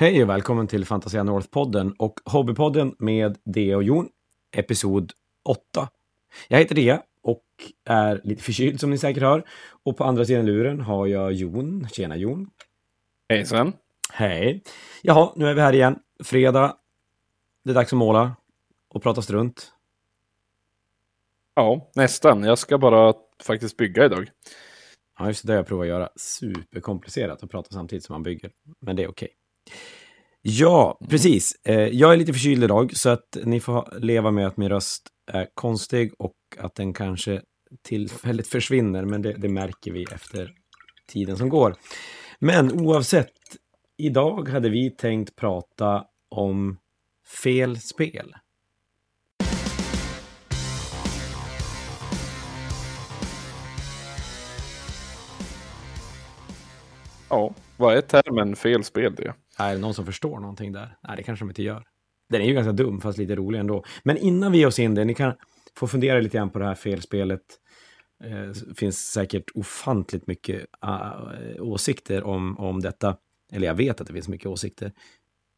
Hej och välkommen till Fantasia North-podden och Hobbypodden med Dea och Jon, episod 8. Jag heter Dea och är lite förkyld som ni säkert hör. Och på andra sidan luren har jag Jon. Tjena Jon. Hej Sven. Hej. Jaha, nu är vi här igen. Fredag. Det är dags att måla och prata strunt. Ja, nästan. Jag ska bara faktiskt bygga idag. Ja, just det. Jag provar att göra superkomplicerat att prata samtidigt som man bygger. Men det är okej. Ja, precis. Eh, jag är lite förkyld idag, så att ni får leva med att min röst är konstig och att den kanske tillfälligt försvinner, men det, det märker vi efter tiden som går. Men oavsett, idag hade vi tänkt prata om fel spel. Ja, vad är termen fel spel det? Är det någon som förstår någonting där? Nej, det kanske de inte gör. Den är ju ganska dum, fast lite rolig ändå. Men innan vi ger oss in det, ni kan få fundera lite grann på det här felspelet. Eh, det finns säkert ofantligt mycket ah, eh, åsikter om, om detta. Eller jag vet att det finns mycket åsikter.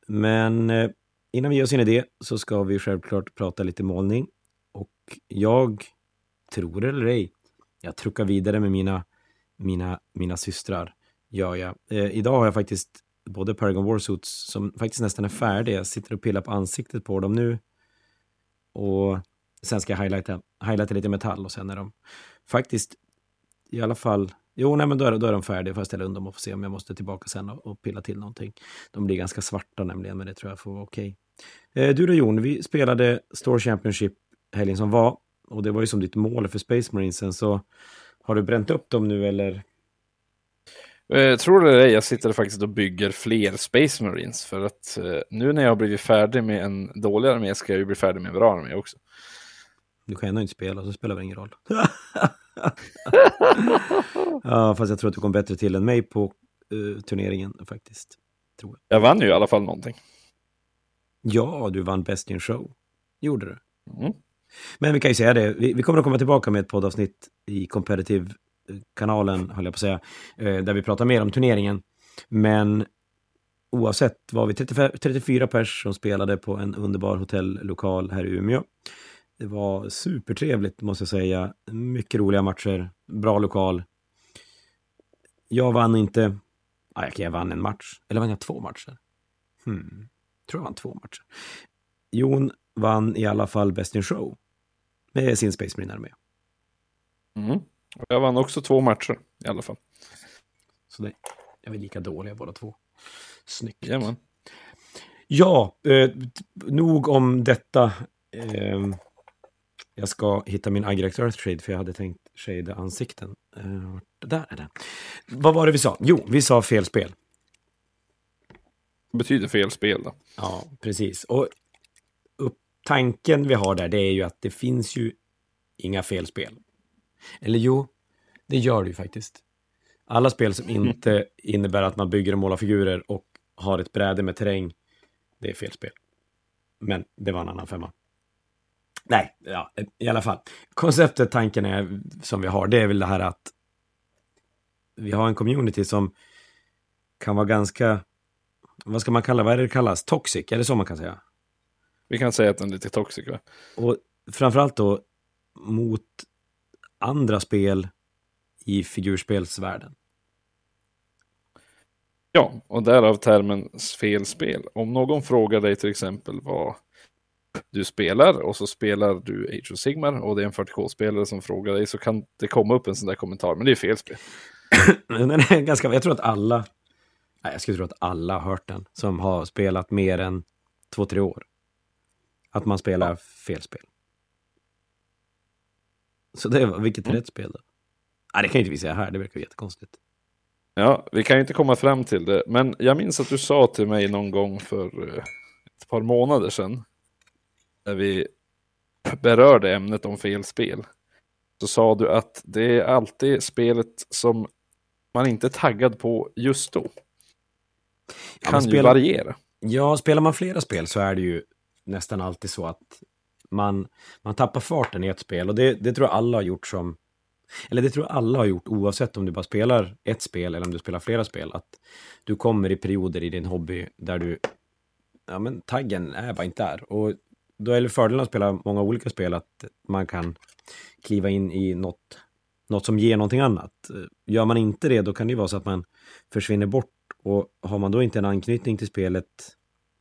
Men eh, innan vi ger oss in i det så ska vi självklart prata lite målning. Och jag, tror eller ej, jag truckar vidare med mina, mina, mina systrar. Gör jag. Eh, idag har jag faktiskt både Paragon Warsuits som faktiskt nästan är färdiga. Jag sitter och pillar på ansiktet på dem nu. Och sen ska jag highlighta, highlighta lite metall och sen är de faktiskt i alla fall Jo, nej, men då är, då är de färdiga. Får jag ställa undan dem och få se om jag måste tillbaka sen och, och pilla till någonting. De blir ganska svarta nämligen, men det tror jag får vara okej. Eh, du då Jon, vi spelade Store Championship helgen som var. Och det var ju som ditt mål för Space Marinesen. Så har du bränt upp dem nu eller? Eh, tror du det? Jag sitter faktiskt och bygger fler Space Marines för att eh, nu när jag har blivit färdig med en dålig armé ska jag ju bli färdig med en bra armé också. Du kan ändå inte spela, så det spelar väl ingen roll. ja, fast jag tror att du kom bättre till än mig på uh, turneringen faktiskt. Tror jag. jag vann ju i alla fall någonting. Ja, du vann Best in Show. Gjorde du. Mm. Men vi kan ju säga det, vi, vi kommer att komma tillbaka med ett poddavsnitt i kanalen, höll jag på att säga, eh, där vi pratar mer om turneringen. Men oavsett var vi 35, 34 pers som spelade på en underbar hotellokal här i Umeå. Det var supertrevligt måste jag säga. Mycket roliga matcher, bra lokal. Jag vann inte, ah, ja, jag vann en match, eller vann jag två matcher? Hmm. tror jag vann två matcher. Jon vann i alla fall Best in Show med sin Space Marine med. Mm. Jag vann också två matcher i alla fall. Så det är vi lika dåliga båda två. Snyggt. Jajamän. Ja, eh, nog om detta. Eh, jag ska hitta min Agrex Earth Trade för jag hade tänkt shada ansikten. Eh, där är den. Vad var det vi sa? Jo, vi sa fel spel. Det betyder fel spel då. Ja, precis. Och upp, tanken vi har där, det är ju att det finns ju inga felspel. Eller jo, det gör det ju faktiskt. Alla spel som inte innebär att man bygger och målar figurer och har ett bräde med terräng, det är felspel. Men det var en annan femma. Nej, ja, i alla fall. Konceptet, tanken är, som vi har, det är väl det här att vi har en community som kan vara ganska, vad ska man kalla, vad är det det kallas? Toxic, är det så man kan säga? Vi kan säga att den är lite toxic va? Och framförallt då mot andra spel i figurspelsvärlden. Ja, och därav termen felspel. Om någon frågar dig till exempel vad du spelar och så spelar du Age of Sigmar och det är en 40k-spelare som frågar dig så kan det komma upp en sån där kommentar, men det är fel spel. Den är ganska, jag tror att alla, nej, jag skulle tro att alla har hört den, som har spelat mer än två, tre år. Att man spelar ja. fel spel. Så det var, vilket är Mm. rätt spel då? Nej, det kan ju inte vi säga här, det verkar jättekonstigt. Ja, vi kan ju inte komma fram till det, men jag minns att du sa till mig någon gång för eh, ett par månader sedan, när vi berörde ämnet om fel spel, så sa du att det är alltid spelet som man inte är taggad på just då. Ja, Kan men ju spela- variera. Ja, spelar man flera spel så är det ju nästan alltid så att man, man tappar farten i ett spel och det, det tror jag alla har gjort som eller det tror jag alla har gjort oavsett om du bara spelar ett spel eller om du spelar flera spel, att du kommer i perioder i din hobby där du, ja men taggen är bara inte där. Och då är det fördelen att spela många olika spel att man kan kliva in i något, något som ger någonting annat. Gör man inte det, då kan det ju vara så att man försvinner bort och har man då inte en anknytning till spelet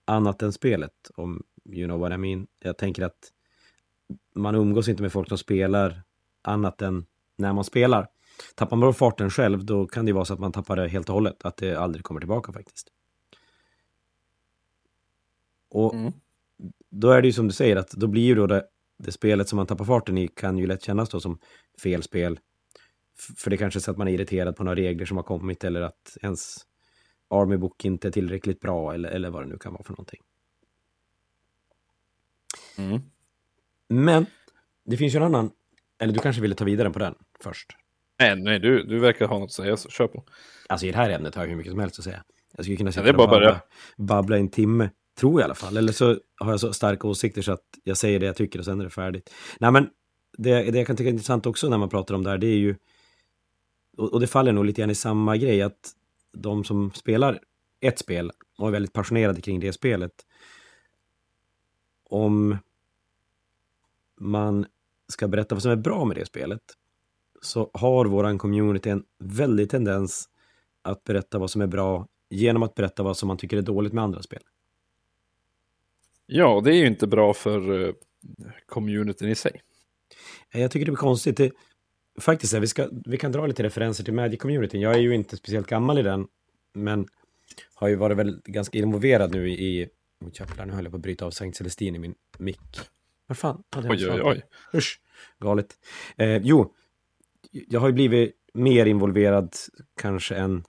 annat än spelet, om you know what I mean. Jag tänker att man umgås inte med folk som spelar annat än när man spelar. Tappar man farten själv, då kan det vara så att man tappar det helt och hållet, att det aldrig kommer tillbaka faktiskt. Och mm. då är det ju som du säger, att då blir ju då det, det spelet som man tappar farten i kan ju lätt kännas då som fel spel. För det kanske är så att man är irriterad på några regler som har kommit eller att ens Army Book inte är tillräckligt bra eller, eller vad det nu kan vara för någonting. Mm. Men det finns ju en annan, eller du kanske ville ta vidare på den först? Nej, nej du, du verkar ha något att säga, så kör på. Alltså i det här ämnet har jag hur mycket som helst att säga. Jag skulle kunna sitta ja, och babbla, babbla en timme, tror jag i alla fall. Eller så har jag så starka åsikter så att jag säger det jag tycker och sen är det färdigt. Nej, men det, det jag kan tycka är intressant också när man pratar om det här, det är ju, och, och det faller nog lite grann i samma grej, att de som spelar ett spel och är väldigt passionerade kring det spelet, om man ska berätta vad som är bra med det spelet så har våran community en väldig tendens att berätta vad som är bra genom att berätta vad som man tycker är dåligt med andra spel. Ja, det är ju inte bra för uh, communityn i sig. Jag tycker det blir konstigt. Det, faktiskt, vi, ska, vi kan dra lite referenser till Magic-communityn. Jag är ju inte speciellt gammal i den, men har ju varit väl ganska involverad nu i... Oh, jävlar, nu höll jag på att bryta av Sankt Celestin i min mick. Vad fan? Oj, oj, oj. Usch, galet. Eh, jo, jag har ju blivit mer involverad kanske än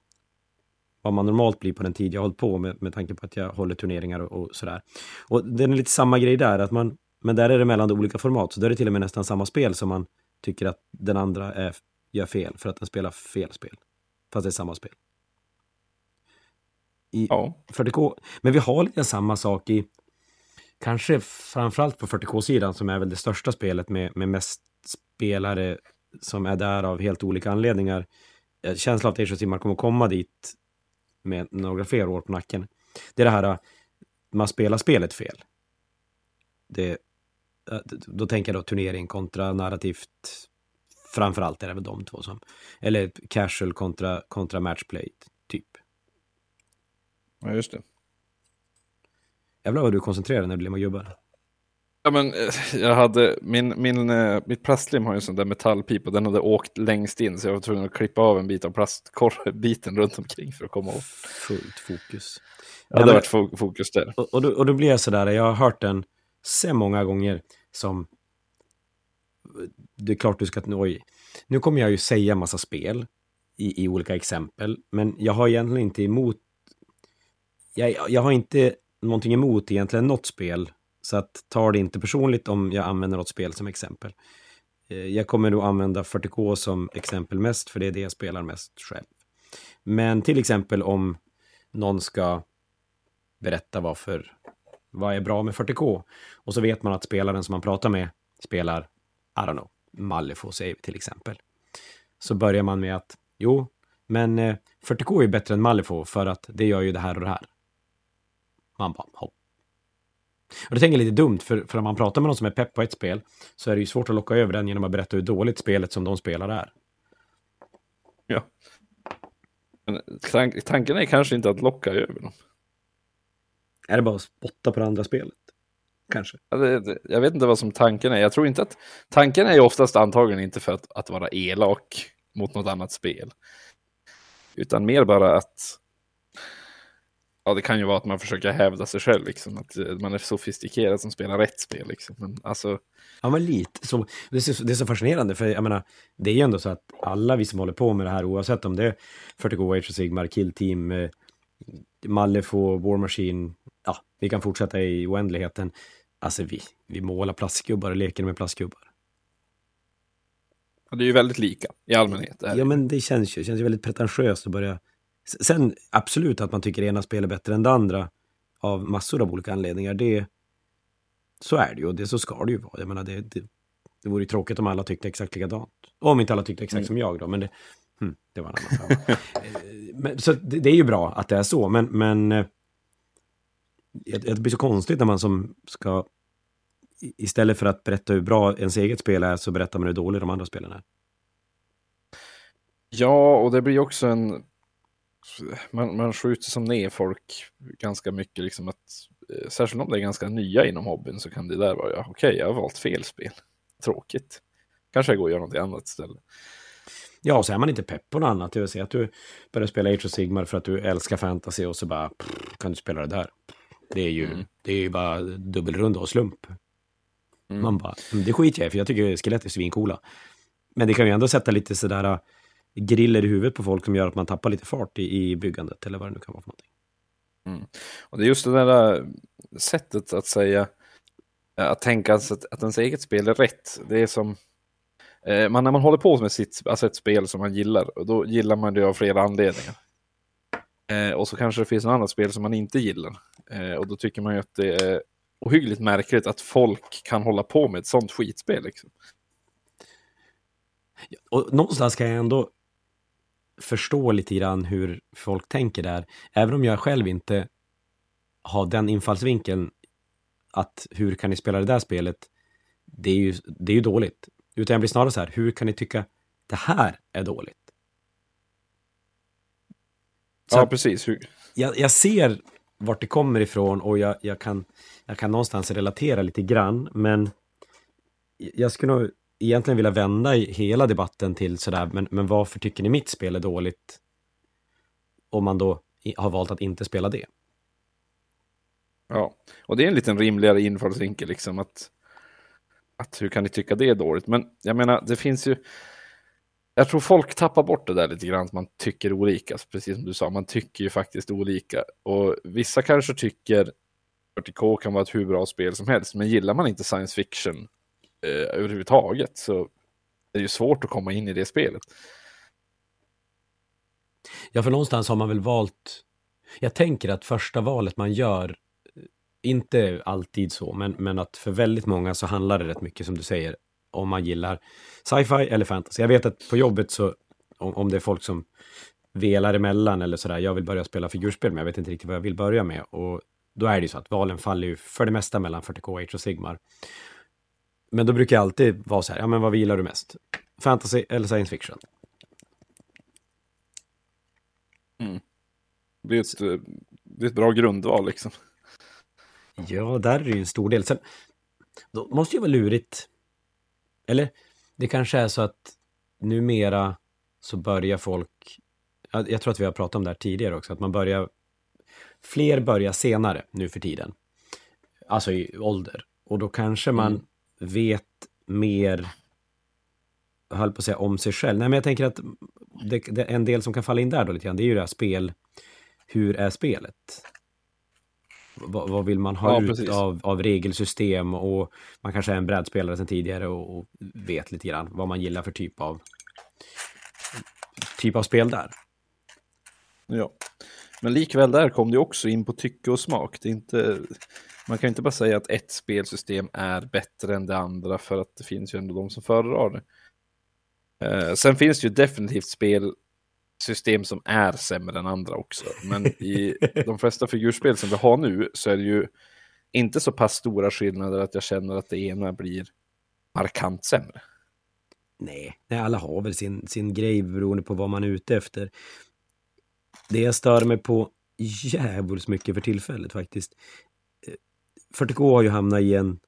vad man normalt blir på den tid jag har hållit på med, med tanke på att jag håller turneringar och, och sådär. Och det är lite samma grej där, att man, men där är det mellan olika format, så där är det till och med nästan samma spel som man tycker att den andra är, gör fel för att den spelar fel spel. Fast det är samma spel. I ja. 40K. Men vi har lite samma sak i kanske framförallt på 40K-sidan som är väl det största spelet med, med mest spelare som är där av helt olika anledningar. Eh, känslan av att Age of Sigmar kommer komma dit med några fler år på nacken. Det är det här, eh, man spelar spelet fel. Det, eh, då tänker jag då turnering kontra narrativt. Framförallt är det väl de två som, eller casual kontra, kontra matchplay, typ. Ja, just det. Jävlar vad du koncentrerar när du limmar gubbar. Ja, men eh, jag hade, min, min, eh, mitt plastlim har ju en sån där metallpip och den hade åkt längst in så jag var tvungen att klippa av en bit av plastbiten runt omkring för att komma åt. Fullt fokus. Ja, det har varit fokus där. Och, och, då, och då blir jag sådär, jag har hört den så många gånger som det är klart du ska, oj, nu kommer jag ju säga massa spel i, i olika exempel, men jag har egentligen inte emot, jag, jag har inte någonting emot egentligen något spel. Så att ta det inte personligt om jag använder något spel som exempel. Eh, jag kommer nog använda 40K som exempel mest, för det är det jag spelar mest själv. Men till exempel om någon ska berätta varför, vad är bra med 40K? Och så vet man att spelaren som man pratar med spelar, I don't know, Malifo säger vi till exempel. Så börjar man med att, jo, men eh, 40K är bättre än Malifo för att det gör ju det här och det här. Man bara, hopp. Och det tänker jag lite dumt, för, för om man pratar med någon som är pepp på ett spel så är det ju svårt att locka över den genom att berätta hur dåligt spelet som de spelar är. Ja. Men tank, tanken är kanske inte att locka över dem. Är det bara att spotta på det andra spelet? Kanske. Ja, det, det, jag vet inte vad som tanken är. Jag tror inte att... Tanken är ju oftast antagligen inte för att, att vara elak mot något annat spel. Utan mer bara att Ja, det kan ju vara att man försöker hävda sig själv, liksom. Att eh, man är sofistikerad som spelar rätt spel, liksom. Men alltså... Ja, men lite så. Det är, så. det är så fascinerande, för jag menar, det är ju ändå så att alla vi som håller på med det här, oavsett om det är 40K, Age of Sigmar, Kill Team, eh, Malifo, War Machine, ja, vi kan fortsätta i oändligheten. Alltså, vi, vi målar plastgubbar och leker med plastgubbar. Ja, det är ju väldigt lika i allmänhet. Ja, men det känns ju, känns ju väldigt pretentiöst att börja Sen absolut att man tycker ena spel är bättre än det andra av massor av olika anledningar. Det, så är det ju och det, så ska det ju vara. Jag menar, det, det, Det vore ju tråkigt om alla tyckte exakt likadant. Om inte alla tyckte exakt Mm. som jag då, men det, hm, det var en annan. Eh, men, Så det, det är ju bra att det är så, men, men eh, det det blir så konstigt när man som ska istället för att berätta hur bra ens eget spel är så berättar man hur dåligt de andra spelen är. Ja, och det blir också en... Man, man skjuter som ner folk ganska mycket. Liksom att, eh, särskilt om det är ganska nya inom hobbyn så kan det där vara, ja, okej, jag har valt fel spel. Tråkigt. Kanske jag går och gör något annat istället. Ja, och så är man inte pepp på något annat. Det vill säga att du börjar spela Age of Sigmar för att du älskar fantasy och så bara pff, kan du spela det där. Det är ju, Mm. det är ju bara dubbelrunda och slump. Mm. Man bara, "Mm, det skiter jag i för jag tycker skelett är svincoola. Men det kan ju ändå sätta lite sådär griller i huvudet på folk som gör att man tappar lite fart i, i byggandet eller vad det nu kan vara för någonting. Och det är just det där sättet att säga, äh, att tänka att, att ens eget spel är rätt. Det är som, eh, man, när man håller på med sitt, alltså ett spel som man gillar, och då gillar man det av flera anledningar. Eh, och så kanske det finns något annat spel som man inte gillar. Eh, och då tycker man ju att det är ohyggligt märkligt att folk kan hålla på med ett sånt skitspel. Liksom. Och någonstans kan jag ändå förstå lite grann hur folk tänker där. Även om jag själv inte har den infallsvinkeln att hur kan ni spela det där spelet? Det är ju, det är ju dåligt. Utan jag blir snarare så här, hur kan ni tycka det här är dåligt? Så Ja, precis. Jag, jag ser vart det kommer ifrån och jag, jag, kan, jag kan någonstans relatera lite grann, men jag skulle nog egentligen vilja vända i hela debatten till sådär, men, men varför tycker ni mitt spel är dåligt? Om man då har valt att inte spela det. Ja, och det är en liten rimligare infallsvinkel liksom att, att hur kan ni tycka det är dåligt? Men jag menar, det finns ju, jag tror folk tappar bort det där lite grann, att man tycker olika, alltså, precis som du sa, man tycker ju faktiskt olika. Och vissa kanske tycker 40K kan vara ett hur bra spel som helst, men gillar man inte science fiction eh, överhuvudtaget så är det ju svårt att komma in i det spelet. Ja, för någonstans har man väl valt... Jag tänker att första valet man gör, eh, inte alltid så, men, men att för väldigt många så handlar det rätt mycket, som du säger, om man gillar sci-fi eller fantasy. Jag vet att på jobbet så, om, om det är folk som velar emellan eller sådär, jag vill börja spela figurspel, men jag vet inte riktigt vad jag vill börja med. Och då är det ju så att valen faller ju för det mesta mellan 40K, Age och Sigmar. Men då brukar jag alltid vara så här, ja men vad gillar du mest? Fantasy eller science fiction? Det är ett, det är ett bra grundval liksom. Ja, där är det ju en stor del. Sen, då måste ju vara lurigt. Eller, det kanske är så att numera så börjar folk, jag tror att vi har pratat om det här tidigare också, att man börjar, fler börjar senare nu för tiden. Alltså i ålder. Och då kanske man Mm. Vet mer, höll på att säga om sig själv. Nej, men jag tänker att det, det, en del som kan falla in där då lite grann, det är ju det här spel, hur är spelet? Vad, vad vill man ha Ja, ut precis. av, av regelsystem och man kanske är en brädspelare sedan tidigare och, och vet lite grann vad man gillar för typ av typ av spel där. Ja. Men likväl där kom det också in på tycke och smak. Det är inte, man kan inte bara säga att ett spelsystem är bättre än det andra för att det finns ju ändå de som föredrar det. Eh, sen finns det ju definitivt spelsystem som är sämre än andra också. Men i de flesta figurspel som vi har nu så är det ju inte så pass stora skillnader att jag känner att det ena blir markant sämre. Nej, nej, alla har väl sin, sin grej beroende på vad man är ute efter. Det jag stör mig på jävligt mycket för tillfället faktiskt. 40K har ju hamnat i en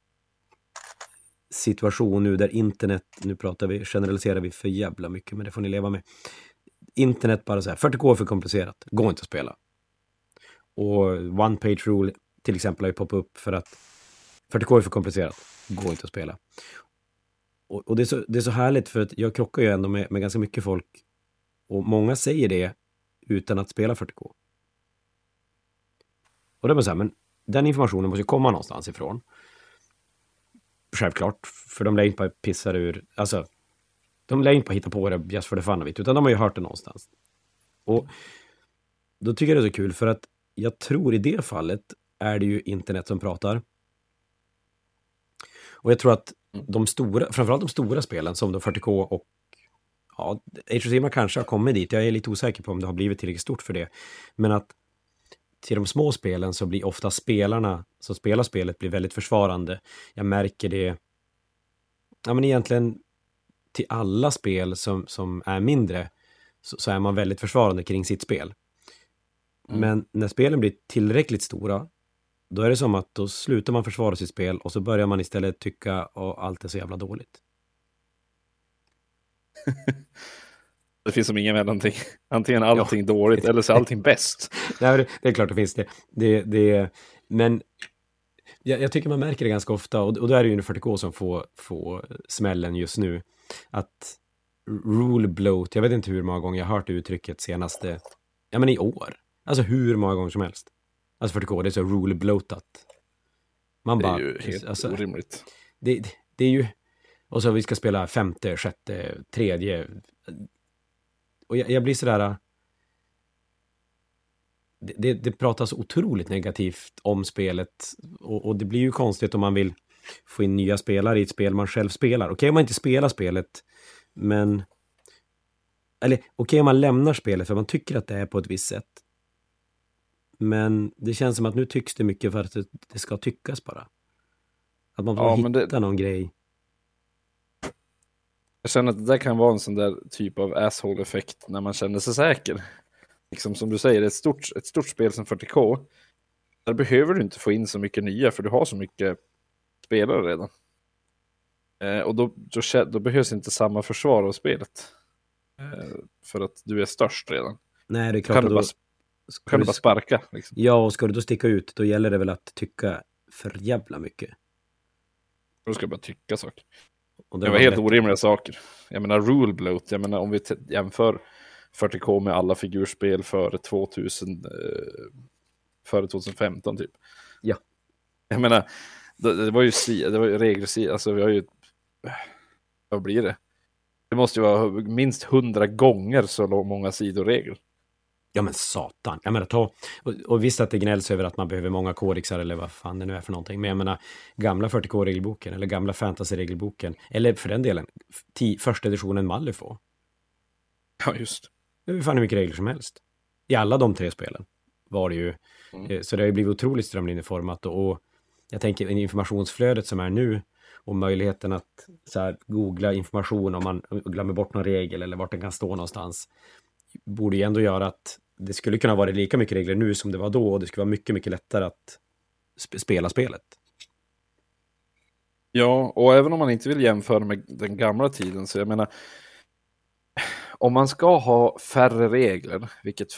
situation nu där internet, nu pratar vi, generaliserar vi för jävla mycket, men det får ni leva med. Internet bara så här, 40K är för komplicerat, går inte att spela. Och One Page Rule till exempel har ju poppat upp för att 40K är för komplicerat, går inte att spela. Och, och det, är så, det är så härligt för att jag krockar ju ändå med, med ganska mycket folk och många säger det utan att spela 40K. Och då är man så här, men den informationen måste ju komma någonstans ifrån. Självklart, för de lär inte bara pissa det ur, alltså, de lär inte bara hitta på det just för det fan it, utan de har ju hört det någonstans. Och då tycker jag det är så kul för att jag tror i det fallet är det ju internet som pratar. Och jag tror att de stora, framförallt de stora spelen som då 40K och ja, Age of Sigmar kanske har kommit dit. Jag är lite osäker på om det har blivit tillräckligt stort för det. Men att till de små spelen så blir ofta spelarna som spelar spelet blir väldigt försvarande. Jag märker det, ja men egentligen till alla spel som, som är mindre så, så är man väldigt försvarande kring sitt spel. Mm. Men när spelen blir tillräckligt stora, då är det som att då slutar man försvara sitt spel och så börjar man istället tycka att allt är så jävla dåligt. Det finns som inga mellanting. Antingen allting dåligt eller så är allting bäst. Nej, det, det är klart det finns det. det, det men jag, jag tycker man märker det ganska ofta, och, och då är det ju 40K som får, får smällen just nu, att rule bloat, jag vet inte hur många gånger jag har hört det uttrycket senaste, ja men i år. Alltså hur många gånger som helst. Alltså 40K, det är så rule bloatat. Man Det är bara, ju helt alltså, orimligt. det, det, det är ju... Och så vi ska spela femte, sjätte, tredje. Och jag, jag blir sådär... Det, det, det pratas otroligt negativt om spelet. Och, och det blir ju konstigt om man vill få in nya spelare i ett spel man själv spelar. Okej om man inte spelar spelet, men... Eller okej om man lämnar spelet för man tycker att det är på ett visst sätt. Men det känns som att nu tycks det mycket för att det, det ska tyckas bara. Att man får Ja, hitta det- någon grej. Jag känner att det där kan vara en sån där typ av asshole-effekt när man känner sig säker. Liksom som du säger, ett stort, ett stort spel som 40K, där behöver du inte få in så mycket nya för du har så mycket spelare redan. Eh, och då, då, då behövs inte samma försvar av spelet. Eh, för att du är störst redan. Nej, det är klart Kan du, bara, kan du du- bara sparka. Liksom. Ja, och ska du då sticka ut, då gäller det väl att tycka för jävla mycket. Då ska bara tycka saker. Och Det var var helt lätt- orimliga saker. Jag menar rule bloat, jag menar om vi jämför 40K med alla figurspel före 2000, eh, före 2015 typ. Ja. Jag menar, det, det var ju, si- det var ju regler, alltså vi har ju, vad blir det? Det måste ju vara minst hundra gånger så många sidoregler. Ja, men satan. Jag menar, ta... Och, och visst att det gnälls över att man behöver många kodexar eller vad fan det nu är för någonting. Men jag menar, gamla 40K-regelboken eller gamla fantasy-regelboken, eller för den delen, första editionen Malifaux. Ja, just. Det är fan hur mycket regler som helst. I alla de tre spelen var det ju. Mm. Eh, Så det har ju blivit otroligt strömlinjeformat och, och jag tänker informationsflödet som är nu och möjligheten att så här, googla information om man glömmer bort någon regel eller vart den kan stå någonstans borde ju ändå göra att det skulle kunna vara lika mycket regler nu som det var då och det skulle vara mycket, mycket lättare att sp- spela spelet. Ja, och även om man inte vill jämföra med den gamla tiden, så jag menar, om man ska ha färre regler, vilket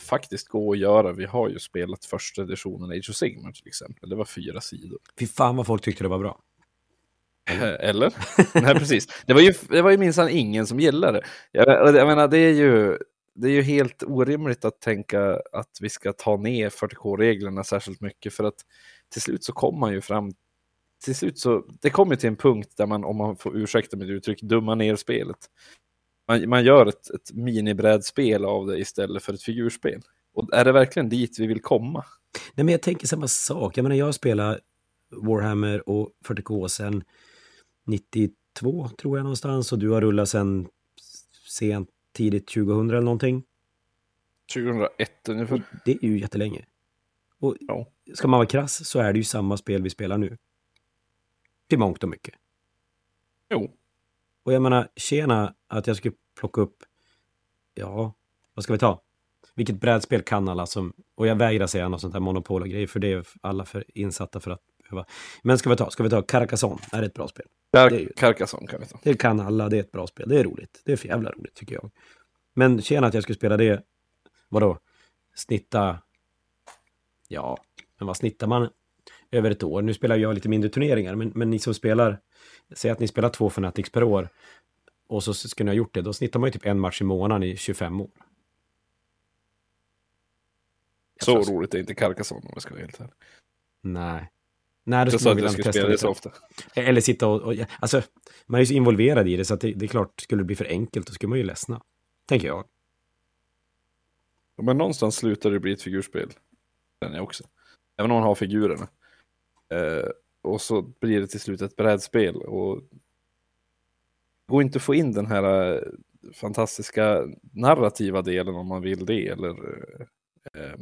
faktiskt går att göra, vi har ju spelat första editionen Age of Sigmar till exempel, det var fyra sidor. Fy fan vad folk tyckte det var bra. Eller? Nej, precis. Det var ju, det var ju minsann ingen som gillade det. Jag, jag menar, det är ju det är ju helt orimligt att tänka att vi ska ta ner 40K-reglerna särskilt mycket för att till slut så kommer man ju fram till slut så, det kommer till en punkt där man, om man får ursäkta mitt uttryck, dummar ner spelet. Man, man gör ett, ett minibrädspel av det istället för ett figurspel. Och är det verkligen dit vi vill komma? Nej, men jag tänker samma sak. Jag menar, jag spelar Warhammer och 40K sedan 92, tror jag någonstans. Och du har rullat sedan sent, tidigt 2000 eller någonting. 2001 ungefär. Det är ju jättelänge. Och Ja. ska man vara krass så är det ju samma spel vi spelar nu. Till mångt och mycket. Jo, Och jag menar, tjena att jag skulle plocka upp, ja, vad ska vi ta? Vilket brädspel kan alla som, och jag vägrar säga något sånt här monopol och grejer, för det är alla för insatta för att behöva. Men ska vi ta, ska vi ta Carcassonne, är det ett bra spel? Det ju- Carcassonne kan vi ta. Det kan alla, det är ett bra spel, det är roligt. Det är för jävla roligt tycker jag. Men tjena att jag skulle spela det, vadå? Snitta, ja, men vad snittar man över ett år? Nu spelar jag lite mindre turneringar, men, men ni som spelar, säg att ni spelar två Fanatics per år, och så skulle ni ha gjort det, då snittar man ju typ en match i månaden i 25 år. Så roligt är inte Carcassonne om jag ska vara helt ärlig. Nej. Nej, då Jag skulle sa man jag vilja testa det så ofta. Eller sitta och, och, alltså, man är ju så involverad i det så det, det är klart, skulle det bli för enkelt, då skulle man ju ledsna. Tänker jag. Men någonstans slutar det bli ett figurspel. Den är också. Även om man har figurerna. Eh, och så blir det till slut ett brädspel. Och går inte att få in den här eh, fantastiska narrativa delen om man vill det. Eller, eh,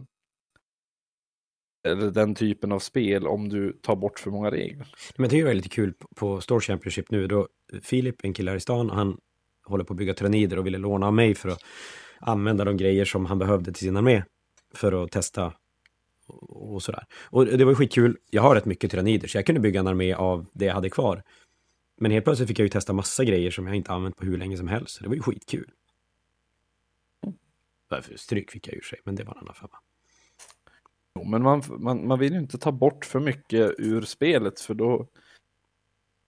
eller den typen av spel om du tar bort för många regler. Men det är ju lite kul på Store Championship nu då Filip, en kille här i stan, han håller på att bygga tyrannider och ville låna av mig för att använda de grejer som han behövde till sin armé för att testa och sådär. Och det var ju skitkul. Jag har rätt mycket tyrannider så jag kunde bygga en armé av det jag hade kvar. Men helt plötsligt fick jag ju testa massa grejer som jag inte använt på hur länge som helst. Så det var ju skitkul. Stryk fick jag ur sig, men det var en annan femma. Jo, men man, man, man vill ju inte ta bort för mycket ur spelet för då...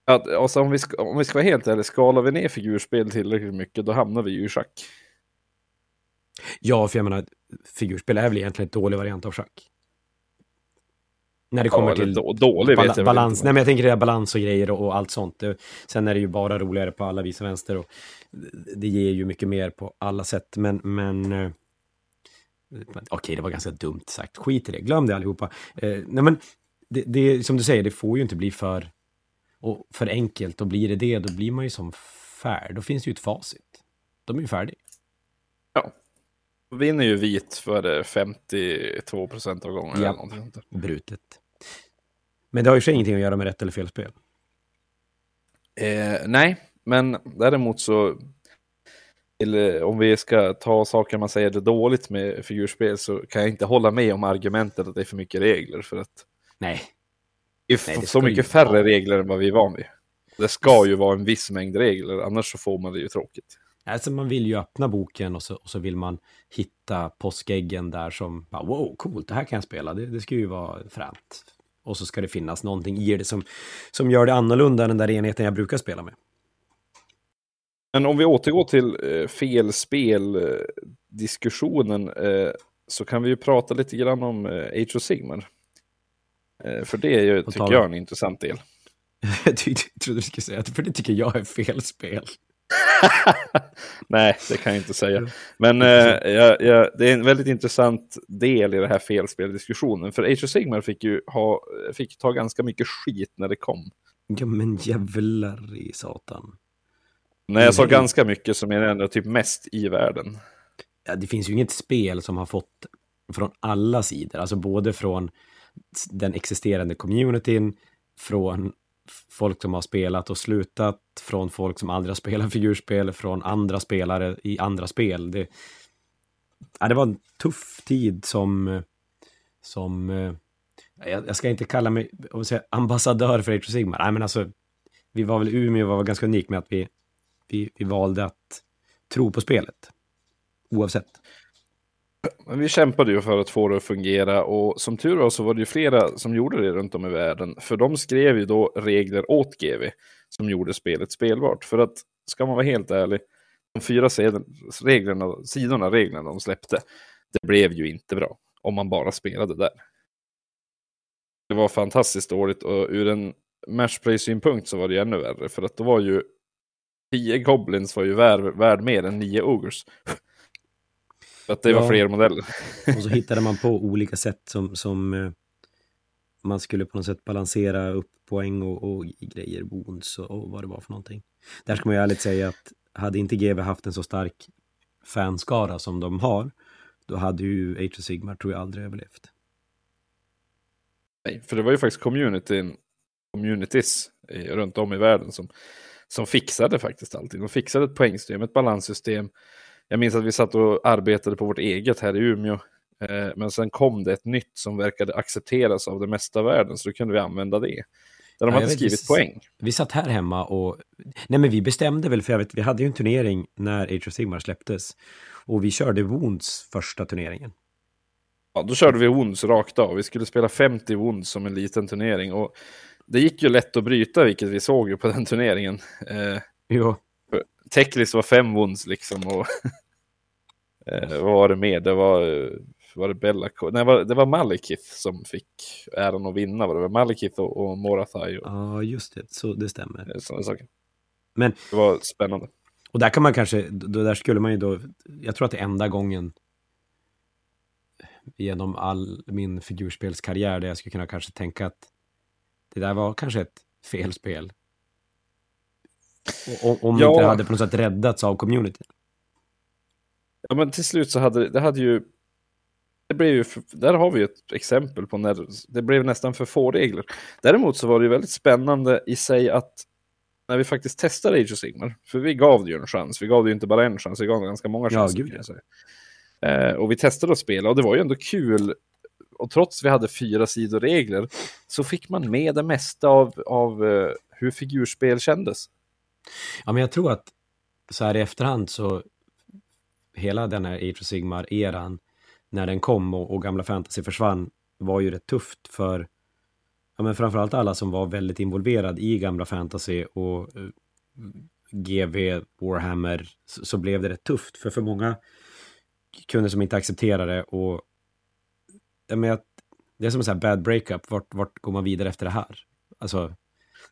Att, alltså om, vi ska, om vi ska vara helt ärliga, skalar vi ner figurspel tillräckligt mycket då hamnar vi ju i schack. Ja, för jag menar, figurspel är väl egentligen en dålig variant av schack. När det kommer ja, till då, dålig bal balans. Nej, men jag tänker det balans och grejer och, och allt sånt. Sen är det ju bara roligare på alla vis och vänster och det ger ju mycket mer på alla sätt. Men, men eh, okej, det var ganska dumt sagt. Skit i det, glöm det allihopa. Eh, nej, men det, det, som du säger, det får ju inte bli för, och för enkelt. Och blir det det, då blir man ju som färd. Då finns det ju ett facit. De är ju färdiga. Ja. Vinner ju vit för 52 procent av gången. Ja, brutet. Men det har ju sig ingenting att göra med rätt eller fel spel. Eh, nej, men däremot så eller om vi ska ta saker man säger det dåligt med figurspel så kan jag inte hålla med om argumentet att det är för mycket regler för att Nej. Det är Nej, det så mycket färre vara. regler än vad vi är van vid. Det ska ju vara en viss mängd regler, annars så får man det ju tråkigt. Alltså man vill ju öppna boken och så, och så vill man hitta påskäggen där som, bara, wow, coolt, det här kan jag spela, det, det ska ju vara fränt. Och så ska det finnas någonting i det som, som gör det annorlunda än den där enheten jag brukar spela med. Men om vi återgår till eh, felspel-diskussionen eh, så kan vi ju prata lite grann om eh, Age of Sigmar. Eh, för det är ju, tycker jag, en intressant del. jag trodde du skulle säga att för det tycker jag är felspel. Nej, det kan jag inte säga. Men eh, ja, ja, det är en väldigt intressant del i den här felspel-diskussionen. För Age of Sigmar fick ju ha, fick ta ganska mycket skit när det kom. Ja, men jävlar i satan. Nej, jag sa ganska mycket som är ändå typ mest i världen. Ja, det finns ju inget spel som har fått från alla sidor, alltså både från den existerande communityn, från folk som har spelat och slutat, från folk som aldrig har spelat figurspel, från andra spelare i andra spel. Det, ja, det var en tuff tid som, som jag, jag ska inte kalla mig säga, ambassadör för Age of Sigmar. Nej, men alltså, vi var väl Umeå var ganska unik med att vi vi, vi valde att tro på spelet. Oavsett. Men vi kämpade ju för att få det att fungera och som tur var så var det ju flera som gjorde det runt om i världen. För de skrev ju då regler åt GV som gjorde spelet spelbart. För att, ska man vara helt ärlig, de fyra reglerna, sidorna reglerna de släppte, det blev ju inte bra om man bara spelade där. Det var fantastiskt dåligt och ur en matchplay-synpunkt så var det ännu värre. För att då var ju 10 Goblins var ju värd, värd mer än 9 Ogres. För att det ja. var fler modeller. och så hittade man på olika sätt som, som eh, man skulle på något sätt balansera upp poäng och, och grejer, wounds och, och, vad det var för någonting. Där ska man ju ärligt säga att hade inte GW haft en så stark fanskara som de har, då hade ju Age of Sigmar tror jag aldrig överlevt. Nej, för det var ju faktiskt communityn, communities runt om i världen som som fixade faktiskt allting. De fixade ett poängsystem, ett balanssystem. Jag minns att vi satt och arbetade på vårt eget här i Umeå. Eh, men sen kom det ett nytt som verkade accepteras av det mesta av världen, så då kunde vi använda det. Där de ja, hade skrivit vet, poäng. Vi satt här hemma och... Nej, men vi bestämde väl, för jag vet, vi hade ju en turnering när Age of Sigmar släpptes. Och vi körde Wounds första turneringen. Ja, då körde vi Wounds rakt av. Vi skulle spela 50 Wounds som en liten turnering. Och det gick ju lätt att bryta, vilket vi såg ju på den turneringen. Eh, jo. Teklis var fem wounds liksom och eh, vad var det mer? Det var, var det Bella Nej, det var Malikith som fick äran att vinna. Var det var Malikith och, och Morathai. Ja, just det. Så det stämmer. Eh, sådana saker. Men, det var spännande. Och där kan man kanske, då där skulle man ju då, jag tror att det är enda gången genom all min figurspelskarriär där jag skulle kunna kanske tänka att det där var kanske ett felspel. Om Ja. det hade på något sätt räddats av community. Ja, men till slut så hade det hade ju... Det blev ju där har vi ett exempel på när det blev nästan för få regler. Däremot så var det ju väldigt spännande i sig att när vi faktiskt testade Age of Sigmar, för vi gav det ju en chans, vi gav det ju inte bara en chans, vi gav det ganska många chanser. gud, ja. säga. Eh, och vi testade att spela och det var ju ändå kul. Och trots vi hade fyra sidor regler så fick man med det mesta av, av eh, hur figurspel kändes. Ja, men jag tror att så här i efterhand så hela den här Age of Sigmar-eran, när den kom och, och gamla fantasy försvann, var ju rätt tufft för ja, men framförallt alla som var väldigt involverad i gamla fantasy och eh, GV, Warhammer, så, så blev det rätt tufft. För för många kunde som inte accepterade det och men att, det är som en sån här bad breakup, vart, vart går man vidare efter det här? Alltså,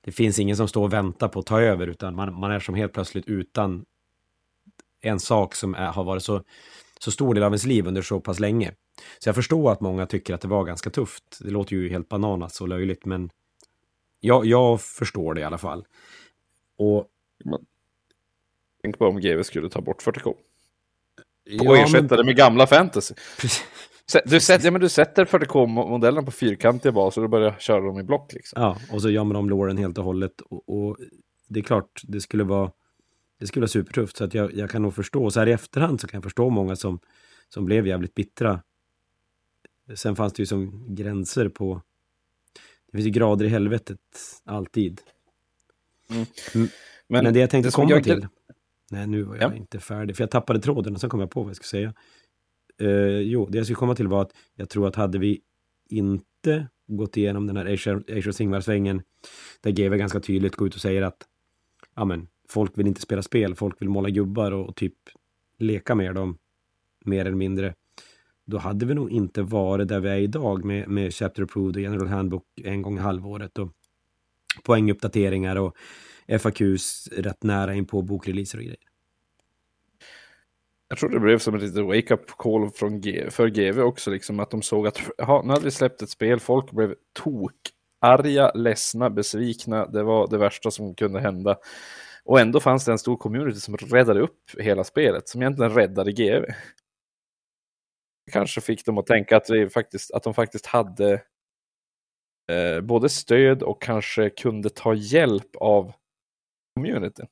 det finns ingen som står och väntar på att ta över, utan man, man är som helt plötsligt utan en sak som är, har varit så, så stor del av ens liv under så pass länge. Så jag förstår att många tycker att det var ganska tufft. Det låter ju helt bananas och löjligt, men jag, jag förstår det i alla fall. Och Tänk på om GW skulle ta bort 40K. Och ja, ersätta det med gamla fantasy. Du sätter, ja, men du sätter 40K-modellerna på fyrkantiga baser och börjar köra dem i block. Liksom. Ja, och så man om låren helt och hållet. Och, och det är klart, det skulle vara, det skulle vara supertufft. Så att jag, jag kan nog förstå, så här i efterhand så kan jag förstå många som, som blev jävligt bittra. Sen fanns det ju som gränser på, det finns ju grader i helvetet alltid. Men, Men, det jag tänkte det komma jag- till, nej nu var jag Ja. inte färdig, för jag tappade tråden och sen kom jag på vad jag skulle säga. Eh, jo, det jag skulle komma till var att jag tror att hade vi inte gått igenom den här Asia of Sigmar-svängen, där GW ganska tydligt går ut och säger att amen, folk vill inte spela spel, folk vill måla gubbar och, och typ leka med dem, mer eller mindre. Då hade vi nog inte varit där vi är idag med, med Chapter Approved och General Handbook en gång i halvåret och poänguppdateringar och FAQs rätt nära in på bokreleaser och grejer. Jag tror det blev som ett litet wake-up call från G, för GV också, liksom, att de såg att aha, nu hade vi släppt ett spel, folk blev tok arga, ledsna, besvikna. Det var det värsta som kunde hända. Och ändå fanns det en stor community som räddade upp hela spelet, som egentligen räddade GV. Kanske fick dem att tänka att, det faktiskt, att de faktiskt hade eh, både stöd och kanske kunde ta hjälp av communityn.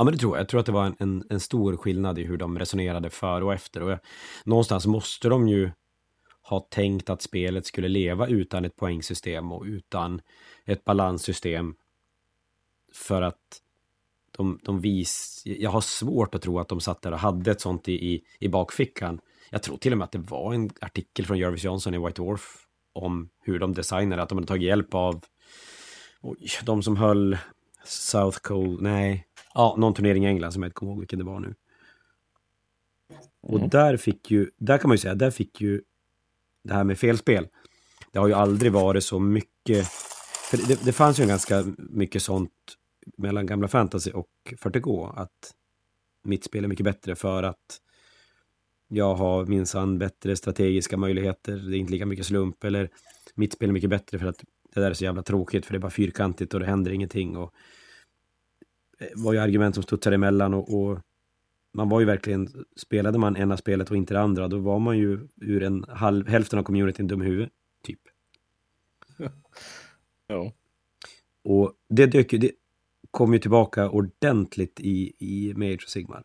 Ja, men det tror jag. Jag tror att det var en, en, en stor skillnad i hur de resonerade före och efter. Och jag, någonstans måste de ju ha tänkt att spelet skulle leva utan ett poängsystem och utan ett balanssystem. För att de, de vis... Jag har svårt att tro att de satt där och hade ett sånt i, i, i bakfickan. Jag tror till och med att det var en artikel från Jervis Johnson i White Dwarf om hur de designade, att de hade tagit hjälp av oj, de som höll South Cole, nej, ja, någon turnering i England som jag inte kommer ihåg vilken det var nu. Och Mm. där fick ju, där kan man ju säga, där fick ju det här med felspel. Det har ju aldrig varit så mycket, för det, det fanns ju ganska mycket sånt mellan gamla fantasy och 40K, att mitt spel är mycket bättre för att jag har minsann bättre strategiska möjligheter, det är inte lika mycket slump, eller mitt spel är mycket bättre för att det där är så jävla tråkigt för det är bara fyrkantigt och det händer ingenting. Och var ju argument som studsade emellan och, och man var ju verkligen, spelade man ena spelet och inte det andra, då var man ju ur en halv, hälften av communityn dum i huvudet, typ. Ja. Och det dök ju, det kom ju tillbaka ordentligt i, i med Age of Sigmar.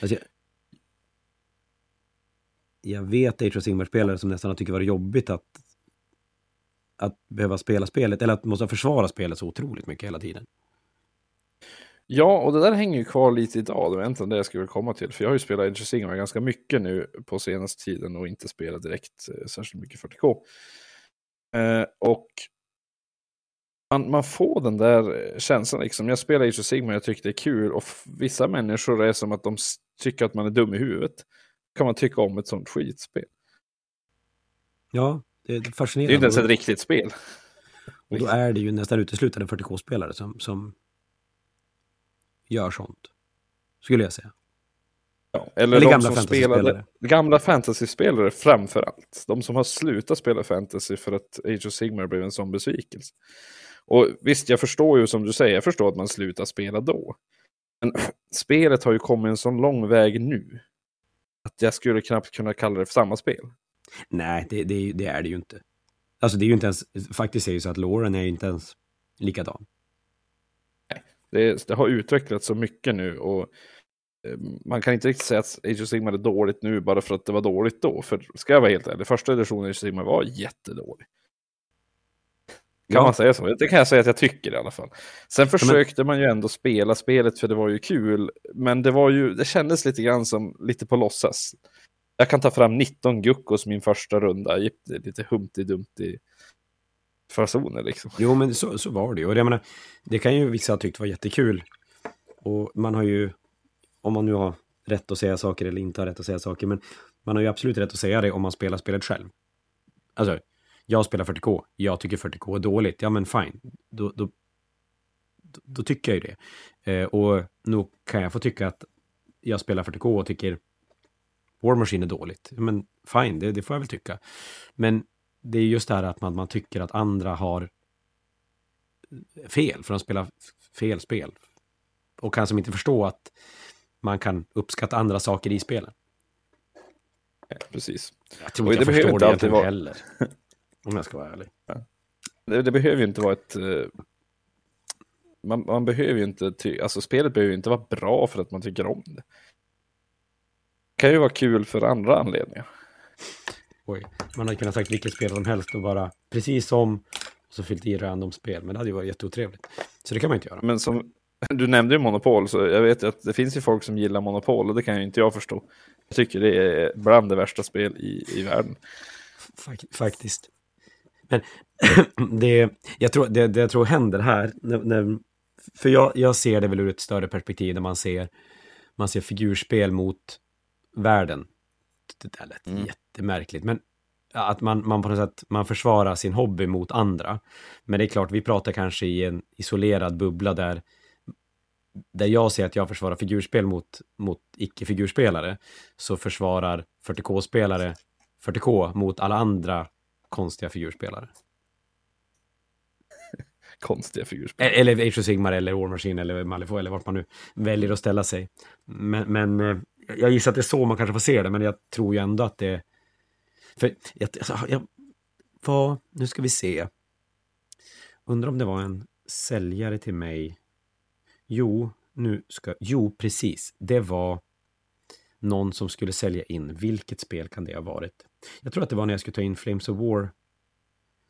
Alltså jag, jag vet Age of Sigmar-spelare som nästan har tyckt det var jobbigt att att behöva spela spelet, eller att måste försvara spelet så otroligt mycket hela tiden. Ja, och det där hänger ju kvar lite idag. Det var egentligen det jag skulle komma till. För jag har ju spelat Age of Sigmar ganska mycket nu på senaste tiden och inte spelat direkt eh, särskilt mycket 40K. Eh, och man, man får den där eh, känslan liksom. Jag spelar Age of Sigmar, jag tycker det är kul. Och vissa människor är som att de tycker att man är dum i huvudet. Kan man tycka om ett sånt skitspel. Ja, det är Det är fascinerande. ju inte ens Och- ett riktigt spel. Och då är det ju nästan uteslutande 40K-spelare som, som gör sånt. Skulle jag säga. Ja, eller, eller de gamla som spelade, gamla fantasyspelare framför allt. De som har slutat spela fantasy för att Age of Sigmar blev en sån besvikelse. Och visst, jag förstår ju som du säger, jag förstår att man slutar spela då. Men spelet har ju kommit en sån lång väg nu. Att jag skulle knappt kunna kalla det för samma spel. Nej, det, det, det är det ju inte. Alltså det är ju inte ens, faktiskt är det ju så att Lauren är ju inte ens likadan. Det, det har utvecklats så mycket nu och eh, man kan inte riktigt säga att Age of Sigmar är dåligt nu bara för att det var dåligt då. För ska jag vara helt ärlig, första editionen Age of Sigmar var jättedålig. Kan ja. man säga så? Det kan jag säga att jag tycker i alla fall. Sen försökte men... man ju ändå spela spelet för det var ju kul. Men det var ju, det kändes lite grann som lite på låtsas. Jag kan ta fram 19 Guckos min första runda. Lite Humpty Dumpty fasoner liksom. Jo, men så, så var det ju. Och det, menar, det kan ju vissa ha tyckt var jättekul. Och man har ju, om man nu har rätt att säga saker eller inte har rätt att säga saker, men man har ju absolut rätt att säga det om man spelar spelet själv. Alltså, jag spelar 40K, jag tycker 40K är dåligt, ja men fine, då, då, då tycker jag ju det. Eh, och nog kan jag få tycka att jag spelar 40K och tycker War Machine är dåligt. Men fine, det, det, får jag väl tycka. Men det är just det här att man, man tycker att andra har fel, för de spelar fel spel. Och kan som inte förstå att man kan uppskatta andra saker i spelen. Ja, precis. Jag tror inte jag förstår det alltid vara... heller. Om jag ska vara ärlig. Ja. Det, det, behöver ju inte vara ett... Uh, man, man, behöver ju inte... Ty, alltså spelet behöver ju inte vara bra för att man tycker om det. Det kan ju vara kul för andra anledningar. Oj, man hade kunnat sagt vilket spel som helst och bara precis som och så fyllt i random spel, men det hade ju varit jätteotrevligt. Så det kan man inte göra. Men som du nämnde ju Monopol, så jag vet ju att det finns ju folk som gillar Monopol och det kan ju inte jag förstå. Jag tycker det är bland det värsta spel i, i världen. Faktiskt. Men det, jag tror, det, det jag tror händer här, när, när, för jag, jag ser det väl ur ett större perspektiv där man ser, man ser figurspel mot världen. Det där lät mm. jättemärkligt, men att man, man på något sätt man försvarar sin hobby mot andra. Men det är klart, vi pratar kanske i en isolerad bubbla där, där jag ser att jag försvarar figurspel mot, mot icke-figurspelare, så försvarar 40K-spelare 40K mot alla andra konstiga figurspelare. konstiga figurspelare. Eller Age of Sigmar eller War Machine eller Malifaux eller vart man nu väljer att ställa sig. Men, men eh, jag gissar att det är så man kanske får se det, men jag tror ju ändå att det... För jag, alltså, jag, vad, nu ska vi se. Undrar om det var en säljare till mig. Jo, nu ska... Jo, precis. Det var någon som skulle sälja in. Vilket spel kan det ha varit? Jag tror att det var när jag skulle ta in Flames of War.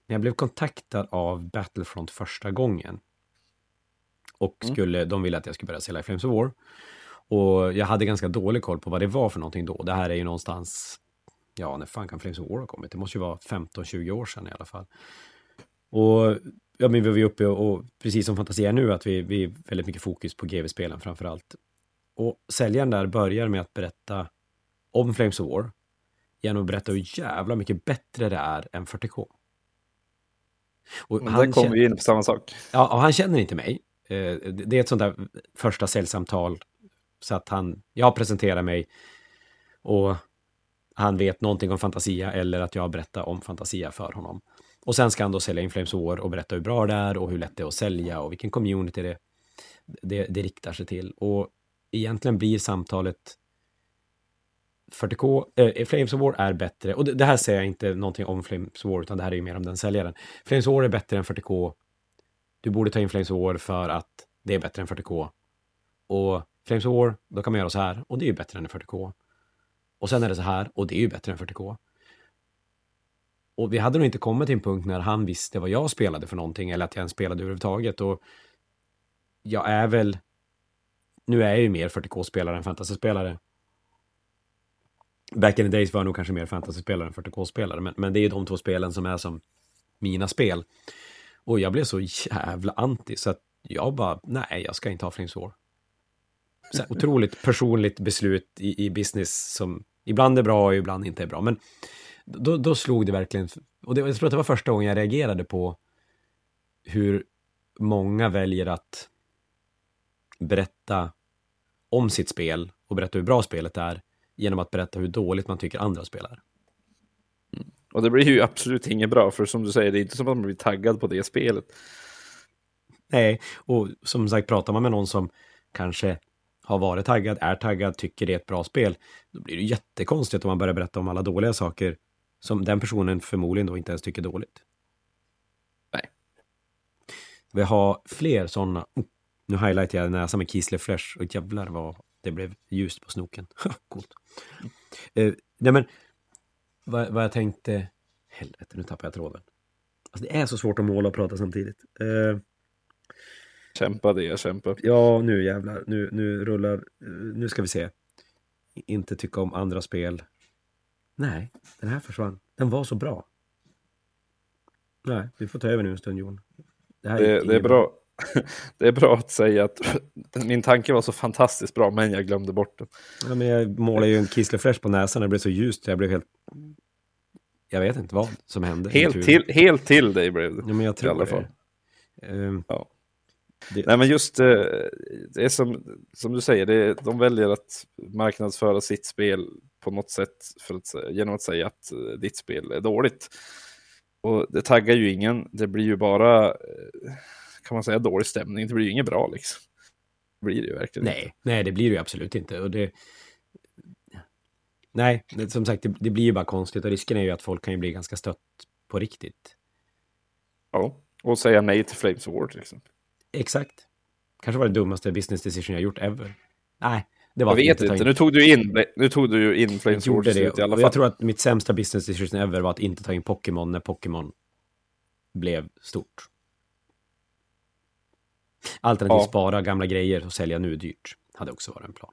När jag blev kontaktad av Battlefront första gången. Och mm. skulle, mm. de ville att jag skulle börja sälja Flames of War. Och jag hade ganska dålig koll på vad det var för någonting då. Det här är ju någonstans, ja, när fan kan Flames of War ha kommit? Det måste ju vara 15-20 år sedan i alla fall. Och ja, men vi var ju uppe och, och precis som Fantasia nu, att vi, vi väldigt mycket fokus på GV-spelen framför allt. Och säljaren där börjar med att berätta om Flames of War genom att berätta hur jävla mycket bättre det är än 40K. Och Men där kommer vi in på samma sak. Ja, och han känner inte mig. Eh, det är ett sånt där första säljsamtal. Så att han, jag presenterar mig och han vet någonting om Fantasia eller att jag berättar om Fantasia för honom. Och sen ska han då sälja Inflames War och berätta hur bra det är och hur lätt det är att sälja och vilken community det, det, det riktar sig till. Och egentligen blir samtalet 40K, eh, eh, Flames of War är bättre, och det, det, här säger jag inte någonting om Flames of War, utan det här är ju mer om den säljaren. Flames of War är bättre än 40K. Du borde ta in Flames of War för att det är bättre än 40K. Och Flames of War, då kan man göra så här, och det är ju bättre än 40K. Och sen är det så här, och det är ju bättre än 40K. Och vi hade nog inte kommit till en punkt när han visste vad jag spelade för någonting, eller att jag ens spelade överhuvudtaget. Och jag är väl nu är jag ju mer 40K-spelare än fantasyspelare. Back in the days var jag nog kanske mer fantasyspelare än 40K-spelare, men, men det är ju de två spelen som är som mina spel. Och jag blev så jävla anti, så att jag bara, nej, jag ska inte ha Flames War. Här, otroligt personligt beslut i, i business som ibland är bra och ibland inte är bra. Men då, då slog det verkligen, och det, jag tror att det var första gången jag reagerade på hur många väljer att berätta om sitt spel och berätta hur bra spelet är genom att berätta hur dåligt man tycker andra spelar. Och det blir ju absolut inget bra, för som du säger, det är inte som att man blir taggad på det spelet. Nej, och som sagt, pratar man med någon som kanske har varit taggad, är taggad, tycker det är ett bra spel, då blir det jättekonstigt om man börjar berätta om alla dåliga saker som den personen förmodligen då inte ens tycker dåligt. Nej. Vi har fler sådana. Oh, nu highlightar jag näsan med Kisle Flash och jävlar vad det blev ljust på snoken. Coolt. Uh, nej men, vad, vad, jag tänkte... Helvete, nu tappar jag tråden. Alltså, det är så svårt att måla och prata samtidigt. Uh, kämpa det, jag kämpar. Ja, nu jävlar. Nu, nu rullar... Nu ska vi se. Inte tycka om andra spel. Nej, den här försvann. Den var så bra. Nej, vi får ta över nu en stund Jon. Det, det, det är bra. Det är bra att säga att min tanke var så fantastiskt bra, men jag glömde bort den. Ja, men jag målade ju en Kissler Fresh på näsan, det blev så ljust, jag blev helt... Jag vet inte vad som hände. Helt till, helt till dig blev det. Ja, men jag tror i alla fall. Um, ja. Det... Nej, men just eh, det är som, som du säger, det, de väljer att marknadsföra sitt spel på något sätt för att, genom att säga att eh, ditt spel är dåligt. Och det taggar ju ingen, det blir ju bara, eh, kan man säga, dålig stämning. Det blir ju inget bra liksom. Det blir det ju verkligen Nej, inte. nej det blir det ju absolut inte. Och det... Nej, det, som sagt, det, det, blir ju bara konstigt och risken är ju att folk kan ju bli ganska stött på riktigt. Ja, och säga nej till Flames Award till exempel. Exakt. Kanske var det dummaste business decision jag gjort ever. Nej, det var Jag vet inte, nu tog du in, nu tog du in Flames Sword i alla fall. Jag tror att mitt sämsta business decision ever var att inte ta in Pokémon när Pokémon blev stort. Alternativt ja. spara gamla grejer och sälja nu dyrt. Hade också varit en plan.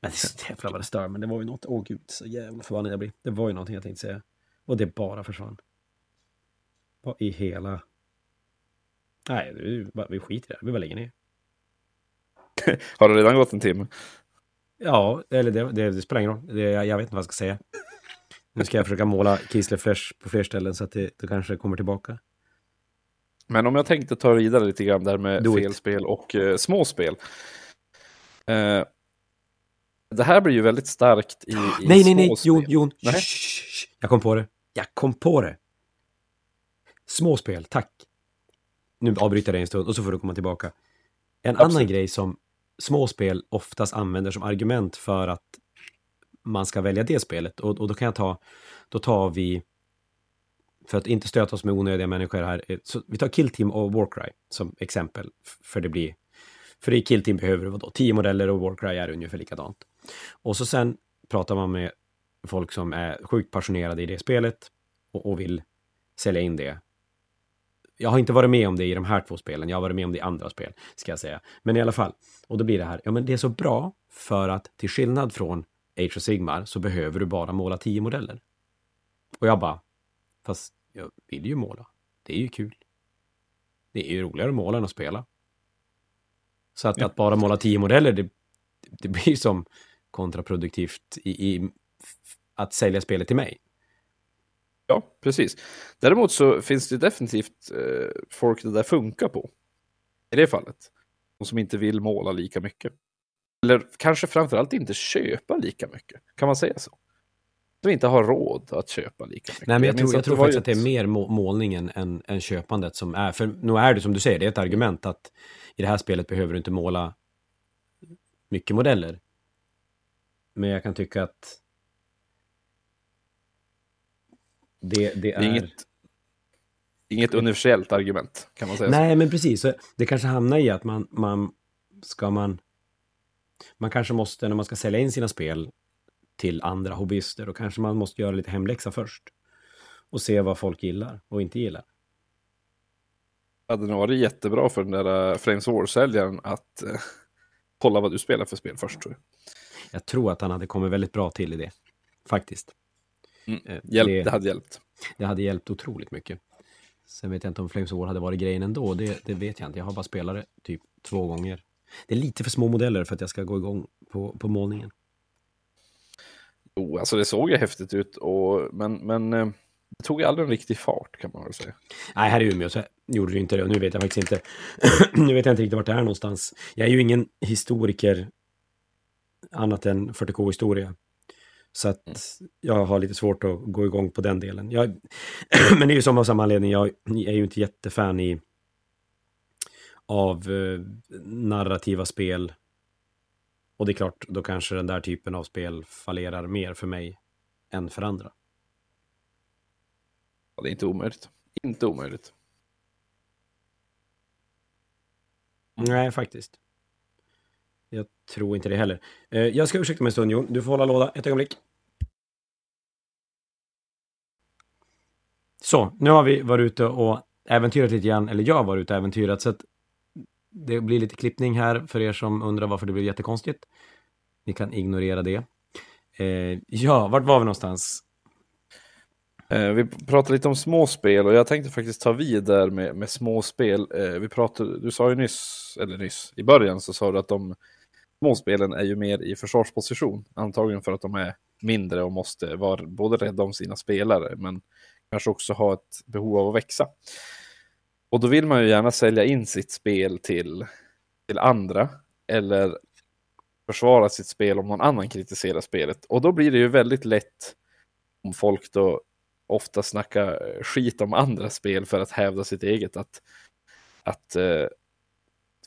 Men det jävla vad det stör, men det var ju något, åh gud, så jävla förbannad jag blir. Det var ju någonting jag tänkte säga. Och det bara försvann. Vad i hela... Nej, vi skiter i det, vi bara lägger ner. Har det redan gått en timme? Ja, eller det, det, det spelar ingen roll. Det, jag, jag, vet inte vad jag ska säga. Nu ska jag försöka måla Kisler Fresh på fler ställen så att det, det kanske kommer tillbaka. Men om jag tänkte ta vidare lite grann där med Do felspel it. och eh, småspel. Eh, det här blir ju väldigt starkt i, i Nej, nej, nej, Jon, Jon. Nej. Jag kom på det. Jag kom på det. Småspel, tack. Nu avbryter jag dig en stund och så får du komma tillbaka. En Absolut. annan grej som småspel oftast använder som argument för att man ska välja det spelet. Och, och då kan jag ta, då tar vi, för att inte stöta oss med onödiga människor här, eh, så vi tar Kill Team och Warcry som exempel. För det blir, för i Kill Team behöver du vadå, tio modeller och Warcry är ungefär likadant. Och så sen pratar man med folk som är sjukt passionerade i det spelet och, och vill sälja in det jag har inte varit med om det i de här två spelen, jag har varit med om det i andra spel, ska jag säga. Men i alla fall, och då blir det här, ja men det är så bra för att till skillnad från Age of Sigmar så behöver du bara måla tio modeller. Och jag bara, fast jag vill ju måla. Det är ju kul. Det är ju roligare att måla än att spela. Så att, ja. att bara måla tio modeller, det, det blir som kontraproduktivt i, i att sälja spelet till mig. Ja, precis. Däremot så finns det definitivt eh, folk det där funkar på. I det fallet. De som inte vill måla lika mycket. Eller kanske framförallt inte köpa lika mycket. Kan man säga så? Som inte har råd att köpa lika mycket. Nej, men jag, jag tror, jag tror faktiskt ett... att det är mer målningen än, än köpandet som är. För nu är det som du säger, det är ett argument att i det här spelet behöver du inte måla mycket modeller. Men jag kan tycka att Det, det är... Inget, inget universellt argument, kan man säga. Nej, så. men precis. Det kanske hamnar i att man, man ska man... Man kanske måste, när man ska sälja in sina spel till andra hobbyister, då kanske man måste göra lite hemläxa först. Och se vad folk gillar och inte gillar. Det hade nog varit jättebra för den där uh, Flames War-säljaren att uh, kolla vad du spelar för spel först. Tror jag. jag tror att han hade kommit väldigt bra till i det, faktiskt. Mm. Eh, Hjälp, det, det, hade hjälpt. Det hade hjälpt otroligt mycket. Sen vet jag inte om Flames War hade varit grejen ändå. Det, det vet jag inte. Jag har bara spelat det typ två gånger. Det är lite för små modeller för att jag ska gå igång på, på målningen. Jo, alltså det såg ju häftigt ut, och, men, men eh, det tog aldrig en riktig fart kan man väl säga. Nej, här i Umeå så gjorde det inte det och nu vet jag faktiskt inte. nu vet jag inte riktigt vart det är någonstans. Jag är ju ingen historiker annat än 40K-historia. Så att mm. jag har lite svårt att gå igång på den delen. Jag, men det är ju som av samma anledning, jag är ju inte jättefan i av eh, narrativa spel. Och det är klart, då kanske den där typen av spel fallerar mer för mig än för andra. Ja, det är inte omöjligt. Inte omöjligt. Nej, faktiskt. Jag tror inte det heller. Eh, jag ska ursäkta mig en stund, Jon. Du får hålla låda ett ögonblick. Så, nu har vi varit ute och äventyrat lite grann, eller jag har varit ute och äventyrat, så att det blir lite klippning här för er som undrar varför det blev jättekonstigt. Ni kan ignorera det. Eh, ja, vart var vi någonstans? Eh, vi pratade lite om småspel och jag tänkte faktiskt ta vid där med, med småspel. Eh, vi pratade, du sa ju nyss, eller nyss, i början så sa du att de småspelen är ju mer i försvarsposition. Antagligen för att de är mindre och måste vara både rädda om sina spelare men kanske också ha ett behov av att växa. Och då vill man ju gärna sälja in sitt spel till, till andra eller försvara sitt spel om någon annan kritiserar spelet. Och då blir det ju väldigt lätt om folk då ofta snackar skit om andra spel för att hävda sitt eget. Att, att eh,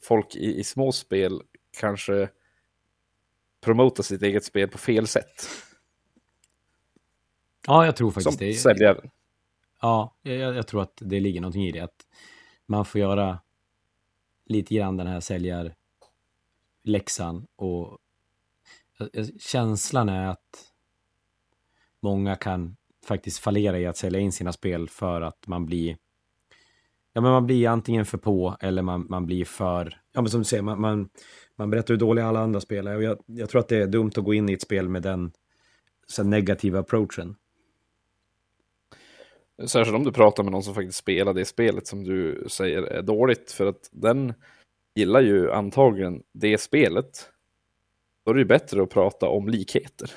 folk i, i små spel kanske promotar sitt eget spel på fel sätt. Ja, jag tror faktiskt Som det. Säljare. Ja, jag, jag, tror att det ligger någonting i det. Att man får göra lite grann den här säljarläxan och känslan är att många kan faktiskt fallera i att sälja in sina spel för att man blir Ja, men man blir antingen för på eller man, man blir för... Ja, men som du säger, man, man, man berättar hur dåliga alla andra spelar. Och jag, jag tror att det är dumt att gå in i ett spel med den så negativa approachen. Särskilt om du pratar med någon som faktiskt spelar det spelet som du säger är dåligt. För att den gillar ju antagligen det spelet. Då är det ju bättre att prata om likheter.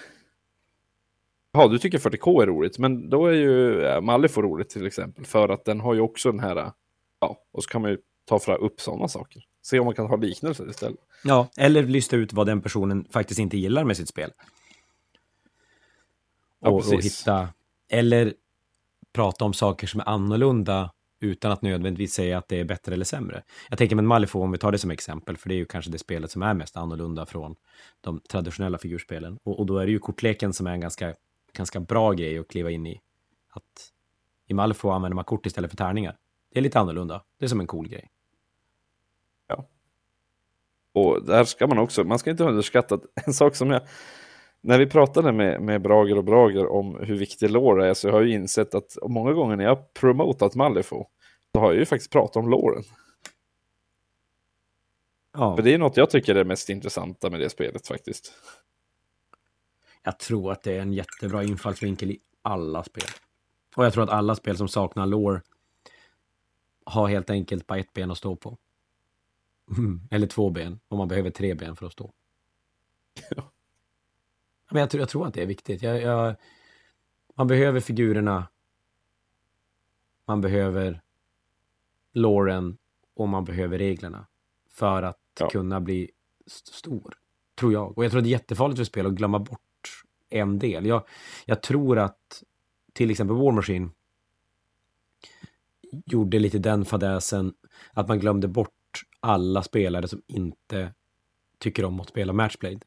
Ja, du tycker 40K är roligt, men då är ju Malifo roligt till exempel. För att den har ju också den här, ja, och så kan man ju ta fram upp sådana saker. Se om man kan ha liknelser istället. Ja, eller lista ut vad den personen faktiskt inte gillar med sitt spel. Och, ja, och hitta, eller prata om saker som är annorlunda utan att nödvändigtvis säga att det är bättre eller sämre. Jag tänker med Malifo, om vi tar det som exempel, för det är ju kanske det spelet som är mest annorlunda från de traditionella figurspelen. Och, och då är det ju kortleken som är en ganska, ganska bra grej att kliva in i. Att i Malifo använder man kort istället för tärningar. Det är lite annorlunda. Det är som en cool grej. Ja. Och där ska man också, man ska inte underskatta en sak som jag när vi pratade med, med Brager och Brager om hur viktig lore är så har jag ju insett att många gånger när jag promotat Malifo så har jag ju faktiskt pratat om låren. Ja. För det är något jag tycker är det mest intressanta med det spelet faktiskt. Jag tror att det är en jättebra infallsvinkel i alla spel. Och jag tror att alla spel som saknar lore har helt enkelt bara ett ben att stå på. Eller två ben, om man behöver tre ben för att stå. Ja. Men jag, tror, jag tror att det är viktigt. Jag, jag, man behöver figurerna. Man behöver Lauren och man behöver reglerna för att ja. kunna bli st stor, tror jag. Och jag tror det är jättefarligt för spel att glömma bort en del. Jag, jag tror att till exempel War Machine gjorde lite den fadäsen att man glömde bort alla spelare som inte tycker om att spela matchplay.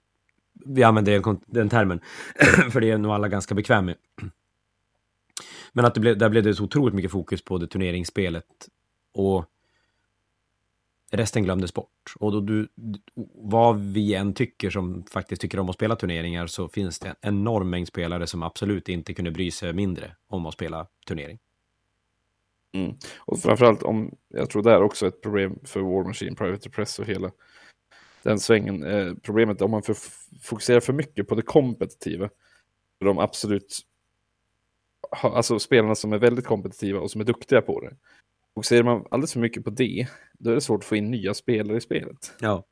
vi använder den, den termen, för det är nog alla ganska bekväma med. Men att det blev, där blev det så otroligt mycket fokus på det turneringsspelet och resten glömdes bort. Och då du, vad vi än tycker som faktiskt tycker om att spela turneringar så finns det en enorm mängd spelare som absolut inte kunde bry sig mindre om att spela turnering. Mm. Och framförallt om, jag tror det är också ett problem för War Machine, Private Press och hela den svängen. Eh, problemet är om man för, fokuserar för mycket på det kompetitiva. De absolut, alltså spelarna som är väldigt kompetitiva och som är duktiga på det. Fokuserar man alldeles för mycket på det, då är det svårt att få in nya spelare i spelet. Ja.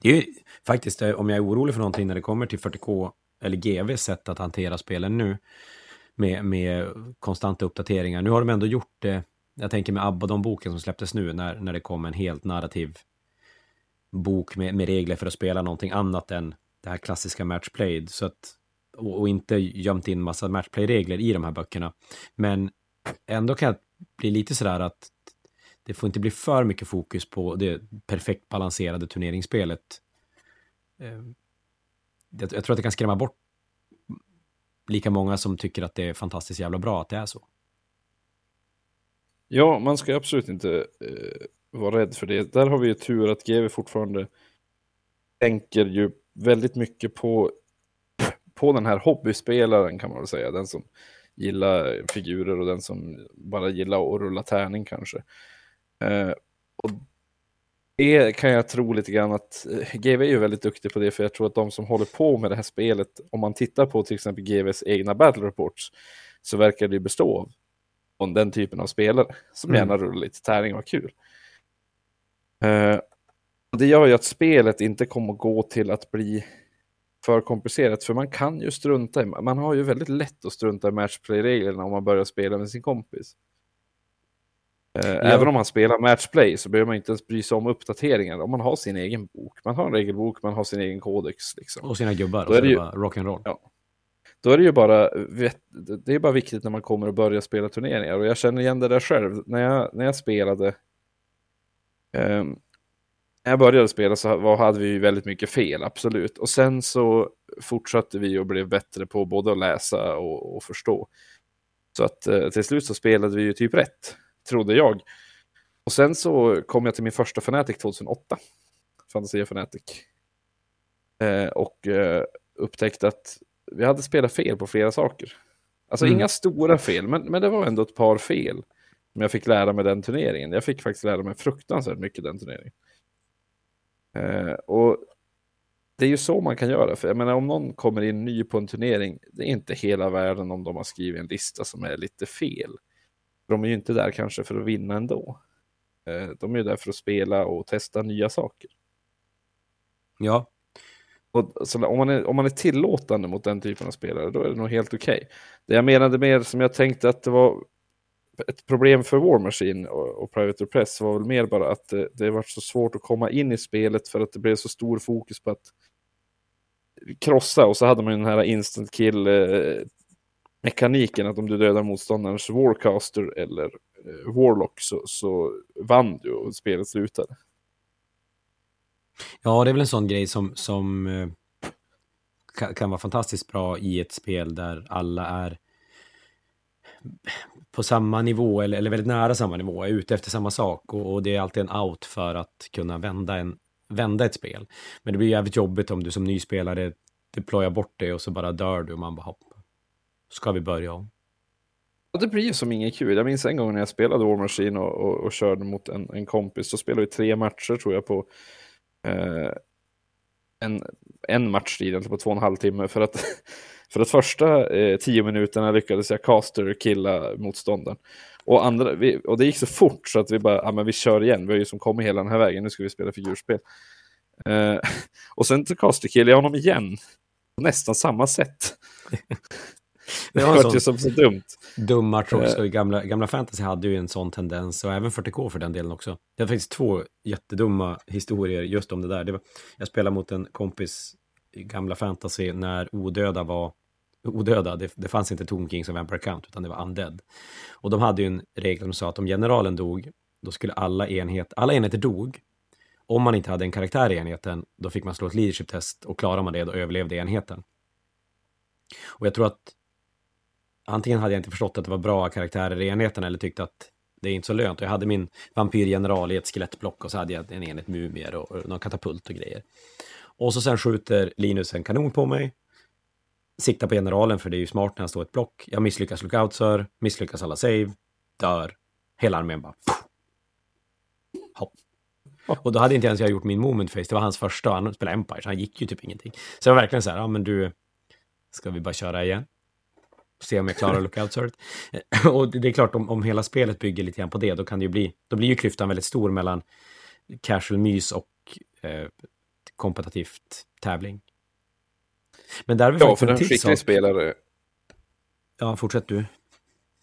Det är ju faktiskt, eh, om jag är orolig för någonting när det kommer till 40K eller GVs sätt att hantera spelen nu, med, med konstanta uppdateringar. Nu har de ändå gjort det, jag tänker med Abaddon-boken som släpptes nu, när, när det kom en helt narrativ bok med, med regler för att spela någonting annat än det här klassiska matchplay. Så att, och, och inte gömt in massa matchplay-regler i de här böckerna. Men ändå kan jag bli lite sådär att det får inte bli för mycket fokus på det perfekt balanserade turneringsspelet. Ehm, jag, jag tror att det kan skrämma bort lika många som tycker att det är fantastiskt jävla bra att det är så. Ja, man ska absolut inte eh, vara rädd för det. Där har vi ju tur att GW fortfarande tänker ju väldigt mycket på, på den här hobbyspelaren kan man väl säga. Den som gillar figurer och den som bara gillar att rulla tärning kanske. Eh, och det kan jag tro lite grann att eh, GW är ju väldigt duktig på det, för jag tror att de som håller på med det här spelet, om man tittar på till exempel GWs egna battle reports, så verkar det bestå av från den typen av spelare som mm. gärna rullar lite tärning och har kul. Uh, det gör ju att spelet inte kommer gå till att bli för komplicerat, för man kan ju strunta i, man har ju väldigt lätt att strunta i matchplay-reglerna om man börjar spela med sin kompis. Ja. Även om man spelar matchplay så behöver man inte ens bry sig om uppdateringar om man har sin egen bok. Man har en regelbok, man har sin egen kodex. Liksom. Och sina gubbar, Då och är det ju... rock'n'roll. Ja. Då är det ju bara, det är bara viktigt när man kommer att börja spela turneringar. Och jag känner igen det där själv. När jag, när jag spelade, um, när jag började spela så var, hade vi väldigt mycket fel, absolut. Och sen så fortsatte vi och blev bättre på både att läsa och, och förstå. Så att uh, till slut så spelade vi ju typ rätt, trodde jag. Och sen så kom jag till min första Fanatic 2008, Fantasia Fanatic. Uh, och uh, upptäckte att vi hade spelat fel på flera saker. Alltså mm. inga stora fel, men, men det var ändå ett par fel som jag fick lära mig den turneringen. Jag fick faktiskt lära mig fruktansvärt mycket den turneringen. Eh, och det är ju så man kan göra, för jag menar om någon kommer in ny på en turnering, det är inte hela världen om de har skrivit en lista som är lite fel. De är ju inte där kanske för att vinna ändå. Eh, de är ju där för att spela och testa nya saker. Ja, och, så om, man är, om man är tillåtande mot den typen av spelare, då är det nog helt okej. Okay. Det jag menade mer som jag tänkte att det var ett problem för War Machine och, och Private Press var väl mer bara att det, det varit så svårt att komma in i spelet för att det blev så stor fokus på att krossa och så hade man den här instant kill eh, mekaniken att om du dödar motståndarens Warcaster eller eh, Warlock så, så vann du och spelet slutade. Ja, det är väl en sån grej som, som eh, kan, kan vara fantastiskt bra i ett spel där alla är på samma nivå eller, eller väldigt nära samma nivå, är ute efter samma sak och, och, det är alltid en out för att kunna vända, en, vända ett spel. Men det blir jävligt jobbigt om du som nyspelare deployar bort det och så bara dör du och man bara hopp. Ska vi börja om? Ja, det blir ju som inget kul. Jag minns en gång när jag spelade War Machine och, och, och körde mot en, en kompis, så spelade vi tre matcher tror jag på eh, en, en matchtid, på två och en halv timme. För att, för att första eh, tio minuterna lyckades jag caster killa motståndaren. Och, andra, vi, och det gick så fort så att vi bara, ja men vi kör igen, vi har ju som kommit hela den här vägen, nu ska vi spela figurspel. Eh, och sen casterkillade jag honom igen, på nästan samma sätt. Det var ju som så dumt. Dum match också. Gamla, gamla fantasy hade ju en sån tendens och även 40K för den delen också. Det finns två jättedumma historier just om det där. Det var, jag spelade mot en kompis i gamla fantasy när odöda var odöda. Det, det fanns inte Tomb Kings och Vampire Count utan det var undead. Och de hade ju en regel som sa att om generalen dog, då skulle alla enheter, alla enheter dog. Om man inte hade en karaktär i enheten, då fick man slå ett leadership-test och klarar man det, då överlevde enheten. Och jag tror att antingen hade jag inte förstått att det var bra karaktärer i enheten eller tyckte att det är inte så lönt. Jag hade min vampyrgeneral i ett skelettblock och så hade jag en enhet mumier och, och någon katapult och grejer. Och så sen skjuter Linus en kanon på mig. Siktar på generalen för det är ju smart när han står i ett block. Jag misslyckas lookout sir, misslyckas alla save, dör. Hela armén bara... Hopp. Och då hade inte ens jag gjort min moment face, det var hans första, han spelade Empire, så han gick ju typ ingenting. Så det var verkligen så här, ja men du, ska vi bara köra igen? Se om jag klarar lookout cert. och det är klart, om, om hela spelet bygger lite grann på det, då kan det ju bli, då blir ju klyftan väldigt stor mellan casual mys och eh, kompetitivt tävling. Men där har vi ja, för en skicklig sak. spelare. Ja, fortsätt du.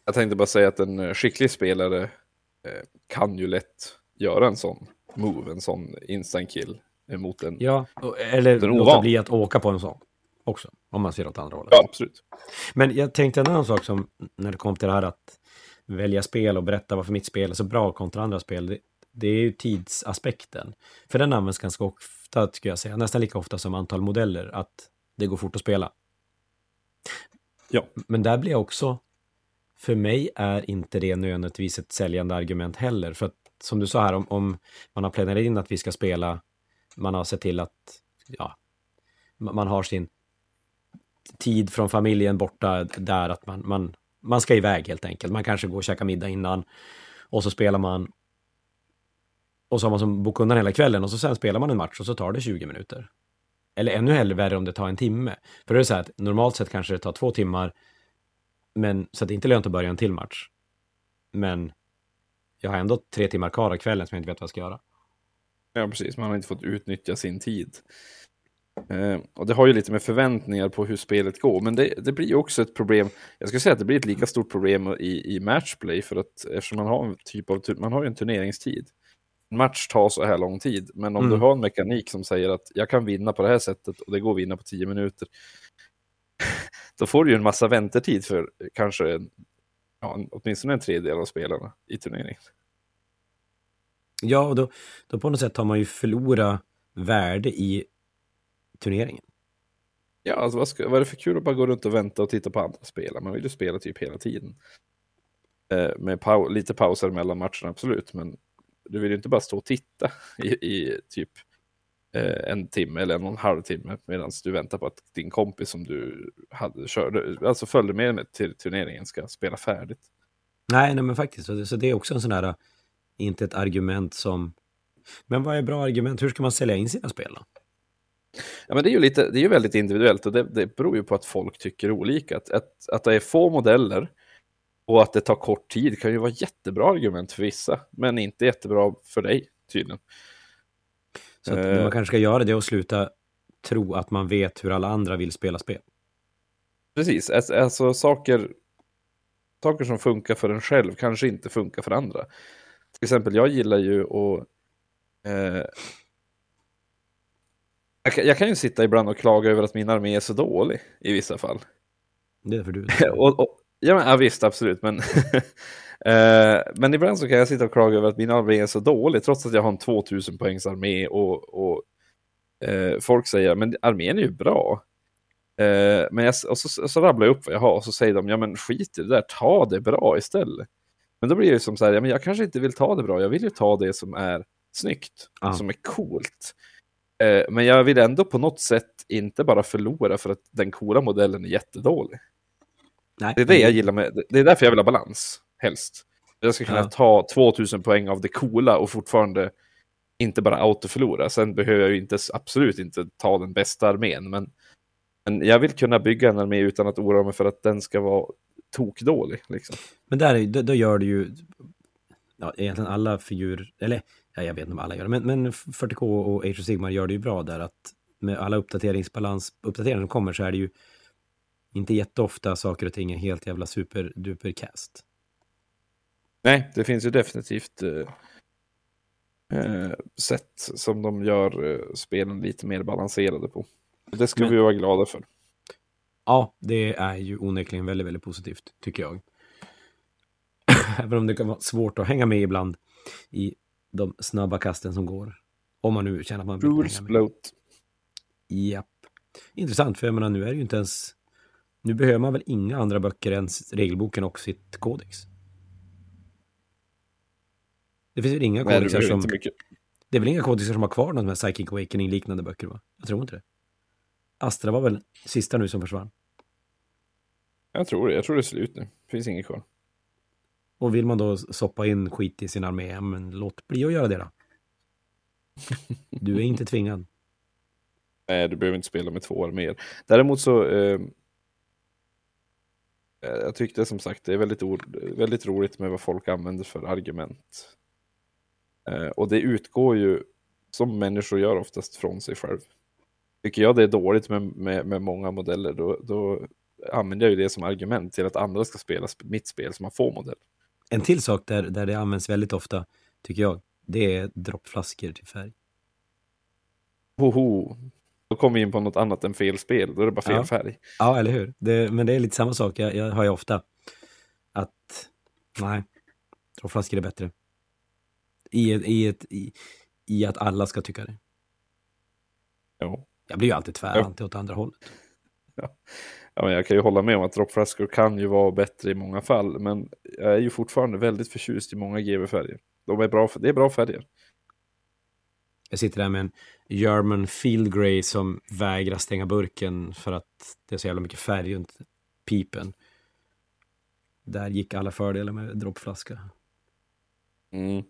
Jag tänkte bara säga att en eh, skicklig spelare eh, kan ju lätt göra en sån move, en sån instant kill. emot en. Ja, eller Den låta bli att åka på en sån också, om man ser åt andra hållet. Ja, absolut. Men jag tänkte en annan sak som, när det kom till det här att välja spel och berätta varför mitt spel är så bra kontra andra spel, det, det är ju tidsaspekten. För den används ganska ofta, skulle jag säga, nästan lika ofta som antal modeller, att det går fort att spela. Ja. Men där blir jag också, för mig är inte det nödvändigtvis ett säljande argument heller, för att som du sa här, om, om man har planerat in att vi ska spela, man har sett till att, ja, ma- man har sin tid från familjen borta där att man, man, man ska iväg helt enkelt. Man kanske går och käkar middag innan och så spelar man och så har man som bokat undan hela kvällen och så sen spelar man en match och så tar det 20 minuter. Eller ännu hellre värre om det tar en timme. För då är det så här att normalt sett kanske det tar två timmar men så att det är inte lönt att börja en till match. Men jag har ändå tre timmar kvar av kvällen som jag inte vet vad jag ska göra. Ja, precis. Man har inte fått utnyttja sin tid. Eh, och det har ju lite med förväntningar på hur spelet går, men det, det blir ju också ett problem. Jag skulle säga att det blir ett lika stort problem i, i matchplay, för att eftersom man har en typ av, man har ju en turneringstid. En match tar så här lång tid, men om Mm. du har en mekanik som säger att jag kan vinna på det här sättet och det går att vinna på tio minuter, då får du ju en massa väntetid för kanske ja, åtminstone en tredjedel av spelarna i turneringen. Ja, och då, då på något sätt har man ju förlorat värde i turneringen. Ja, alltså vad, ska, vad är det för kul att bara gå runt och vänta och titta på andra spela? Man vill ju spela typ hela tiden. Eh, med pau lite pauser mellan matcherna, absolut, men du vill ju inte bara stå och titta i, i typ eh, en timme eller en och en halv timme medan du väntar på att din kompis som du hade körde, alltså följde med till turneringen ska spela färdigt. Nej, nej men faktiskt. Så det, så det är också en sån här, inte ett argument som... Men vad är bra argument? Hur ska man sälja in sina spel då? Ja, men det är ju lite, det är ju väldigt individuellt och det, det beror ju på att folk tycker olika. Att, att, att det är få modeller och att det tar kort tid kan ju vara jättebra argument för vissa, men inte jättebra för dig tydligen. Så Eh. det man kanske ska göra det att sluta tro att man vet hur alla andra vill spela spel. Precis, alltså, alltså saker, saker som funkar för en själv kanske inte funkar för andra. Till exempel, jag gillar ju att... Eh, jag, kan, jag kan ju sitta ibland och klaga över att min armé är så dålig i vissa fall. Det är för du. och, och, ja, men, ja, visst, absolut. Men, eh, men ibland så kan jag sitta och klaga över att min armé är så dålig, trots att jag har en 2000 poängs armé och, och eh, folk säger men armén är ju bra. Eh, men jag, och så, så rabblar jag upp vad jag har och så säger de ja men skit i det där, ta det bra istället. Men då blir det som så här, ja, men jag kanske inte vill ta det bra, jag vill ju ta det som är snyggt, Ja. som är coolt. Eh, men jag vill ändå på något sätt inte bara förlora för att den coola modellen är jättedålig. Nej, Det är det jag gillar med, det är därför jag vill ha balans, helst. Jag ska kunna Ja. ta 2000 poäng av det coola och fortfarande inte bara autoförlora. Sen behöver jag ju inte, absolut inte ta den bästa armén, men, men jag vill kunna bygga en armé utan att oroa mig för att den ska vara tokdålig. Liksom. Men där är, då, då gör du ju, ja, egentligen alla figurer, eller ja, jag vet inte om alla gör det, men, men 40K och Age of Sigmar gör det ju bra där att med alla uppdateringsbalans, uppdateringar som kommer så är det ju inte jätteofta saker och ting är helt jävla superduper cast. Nej, det finns ju definitivt eh, eh, sätt som de gör eh, spelen lite mer balanserade på. Det ska Men- vi vara glada för. Ja, det är ju onekligen väldigt, väldigt positivt, tycker jag. Även om det kan vara svårt att hänga med ibland i de snabba kasten som går. Om man nu känner att man vill Rules bloat. Japp. Intressant, för jag menar nu är det ju inte ens... Nu behöver man väl inga andra böcker än regelboken och sitt kodex. Det finns väl inga Nej, kodexar som... Det är väl inga kodexar som har kvar någon med Psychic Awakening-liknande böcker, va? Jag tror inte det. Astra var väl sista nu som försvann. Jag tror det. Jag tror det är slut nu. Det finns inget kvar. Och vill man då soppa in skit i sin armé, men låt bli att göra det då. Du är inte tvingad. Nej, du behöver inte spela med två arméer. Däremot så... Ehm, eh, jag tyckte som sagt det är väldigt, väldigt roligt med vad folk använder för argument. Eh, och det utgår ju, som människor gör oftast, från sig själv. Tycker jag det är dåligt med, med, med många modeller, då, då använder jag ju det som argument till att andra ska spela sp- mitt spel som har få modeller. En till sak där, där det används väldigt ofta, tycker jag, det är droppflaskor till färg. hoho, då kommer vi in på något annat än fel spel, då är det bara fel Ja. färg. Ja, eller hur? Det, men det är lite samma sak. Jag, jag har ju ofta att, nej, droppflaskor är bättre. I, i, ett, i, I att alla ska tycka det. Jo. Jag blir ju alltid tvärantig åt andra hållet. Ja, men jag kan ju hålla med om att droppflaskor kan ju vara bättre i många fall, men jag är ju fortfarande väldigt förtjust i många GV-färger. De är bra, det är bra färger. Jag sitter där med en German Field Grey som vägrar stänga burken för att det är så jävla mycket färg runt pipen. Där gick alla fördelar med droppflaska. Mm.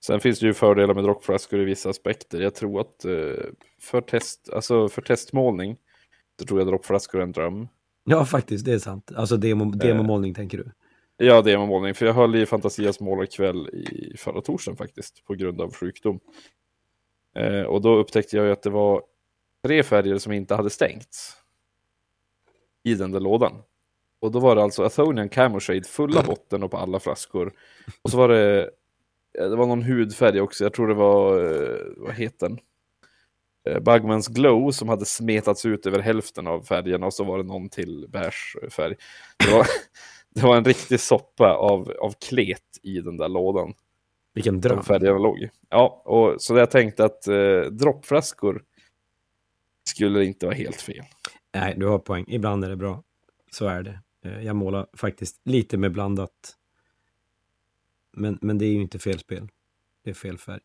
Sen finns det ju fördelar med droppflaskor i vissa aspekter. Jag tror att eh, för, test, alltså för testmålning jag droppflaskor en dröm. Ja, faktiskt, det är sant. Alltså demo, demomålning tänker du? Ja, det är en målning, för jag höll i Fantasias målarkväll i förra torsdagen faktiskt, på grund av sjukdom. Eh, och då upptäckte jag ju att det var tre färger som inte hade stängts i den där lådan. Och då var det alltså Athonian Camo Shade, fulla botten och på alla flaskor. Och så var det, eh, det var någon hudfärg också, jag tror det var, eh, vad heter den? Eh, Bugmans Glow som hade smetats ut över hälften av färgerna och så var det någon till beige färg. Det var, det var en riktig soppa av, av klet i den där lådan. Vilken dröm. färgerna låg i. Ja, och så jag tänkte att eh, droppflaskor skulle inte vara helt fel. Nej, du har poäng. Ibland är det bra. Så är det. Eh, Jag målar faktiskt lite med blandat. Men, men det är ju inte fel spel. Det är fel färg.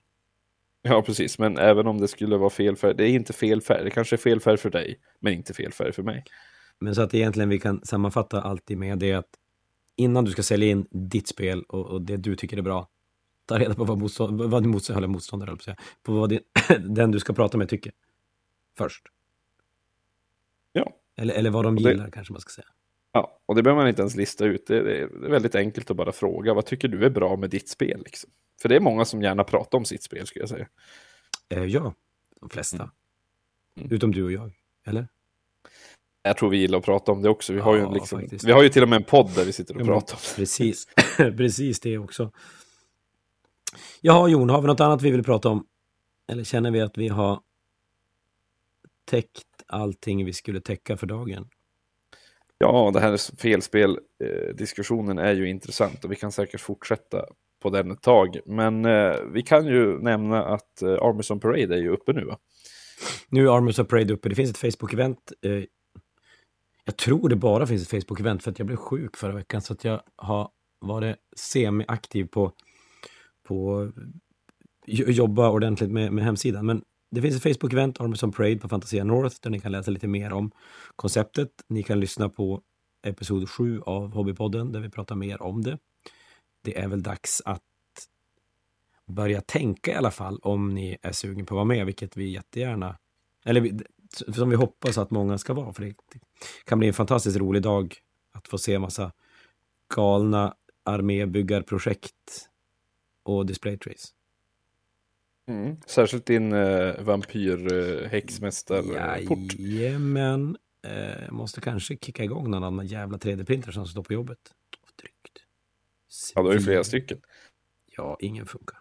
Ja, precis. Men även om det skulle vara fel färg, det är inte fel färg. Det kanske är fel färg för dig, men inte fel färg för mig. Men så att egentligen vi kan sammanfatta alltid med det att innan du ska sälja in ditt spel och, och det du tycker är bra, ta reda på vad, motstånd, vad din motståndare, motståndare, på på vad din, den du ska prata med tycker. Först. Ja. Eller, eller vad de det- gillar kanske man ska säga. Ja, och det behöver man inte ens lista ut. Det är, väldigt enkelt att bara fråga, vad tycker du är bra med ditt spel? Liksom? För det är många som gärna pratar om sitt spel, skulle jag säga. Eh, ja, de flesta. Mm. Mm. Utom du och jag. Eller? Jag tror vi gillar att prata om det också. Vi har, ju, Ja, liksom, faktiskt. vi har ju till och med en podd där vi sitter och Ja, pratar om det. Precis, precis det också. Jaha, Jon, har vi något annat vi vill prata om? Eller känner vi att vi har täckt allting vi skulle täcka för dagen? Ja, det här felspel-diskussionen eh, är ju intressant och vi kan säkert fortsätta på den ett tag. Men eh, vi kan ju nämna att eh, Armison Parade är ju uppe nu va? Nu är Armison Parade uppe, det finns ett Facebook-event. Eh, jag tror det bara finns ett Facebook-event för att jag blev sjuk förra veckan så att jag har varit semi-aktiv på, på eh, jobba ordentligt med, med hemsidan. Men det finns ett Facebook-event, Armors Parade på Fantasia North, där ni kan läsa lite mer om konceptet. Ni kan lyssna på episod 7 av Hobbypodden där vi pratar mer om det. Det är väl dags att börja tänka i alla fall om ni är sugen på att vara med, vilket vi jättegärna, eller som vi hoppas att många ska vara, för det kan bli en fantastiskt rolig dag att få se massa galna armébyggarprojekt och displaytrays. Mm. Särskilt din eh, vampyr-häxmästar-port. Jajamän. Eh, måste kanske kicka igång någon annan jävla 3D-printer som står på jobbet. Drygt. Ja, då är det flera stycken. Ja, ingen funkar.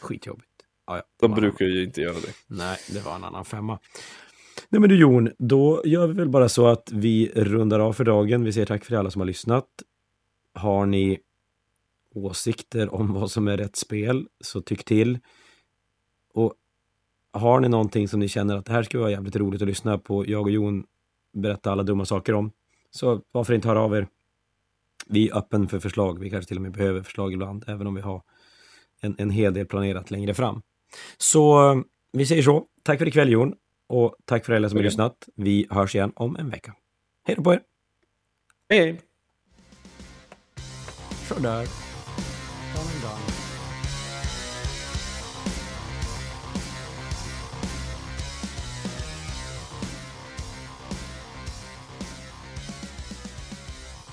Skitjobbigt. Ja, ja. De brukar ju inte göra det. Nej, det var en annan femma. Nej men du Jon, då gör vi väl bara så att vi rundar av för dagen. Vi säger tack för alla som har lyssnat. Har ni åsikter om vad som är rätt spel så tyck till. Och har ni någonting som ni känner att det här skulle vara jävligt roligt att lyssna på, jag och Jon berätta alla dumma saker om, så varför inte höra av er? Vi är öppen för förslag. Vi kanske till och med behöver förslag ibland, även om vi har en, en hel del planerat längre fram. Så eh, vi säger så. Tack för ikväll Jon. Och tack för alla som har lyssnat. Vi hörs igen om en vecka. Hej då på er! Hej! Sådär.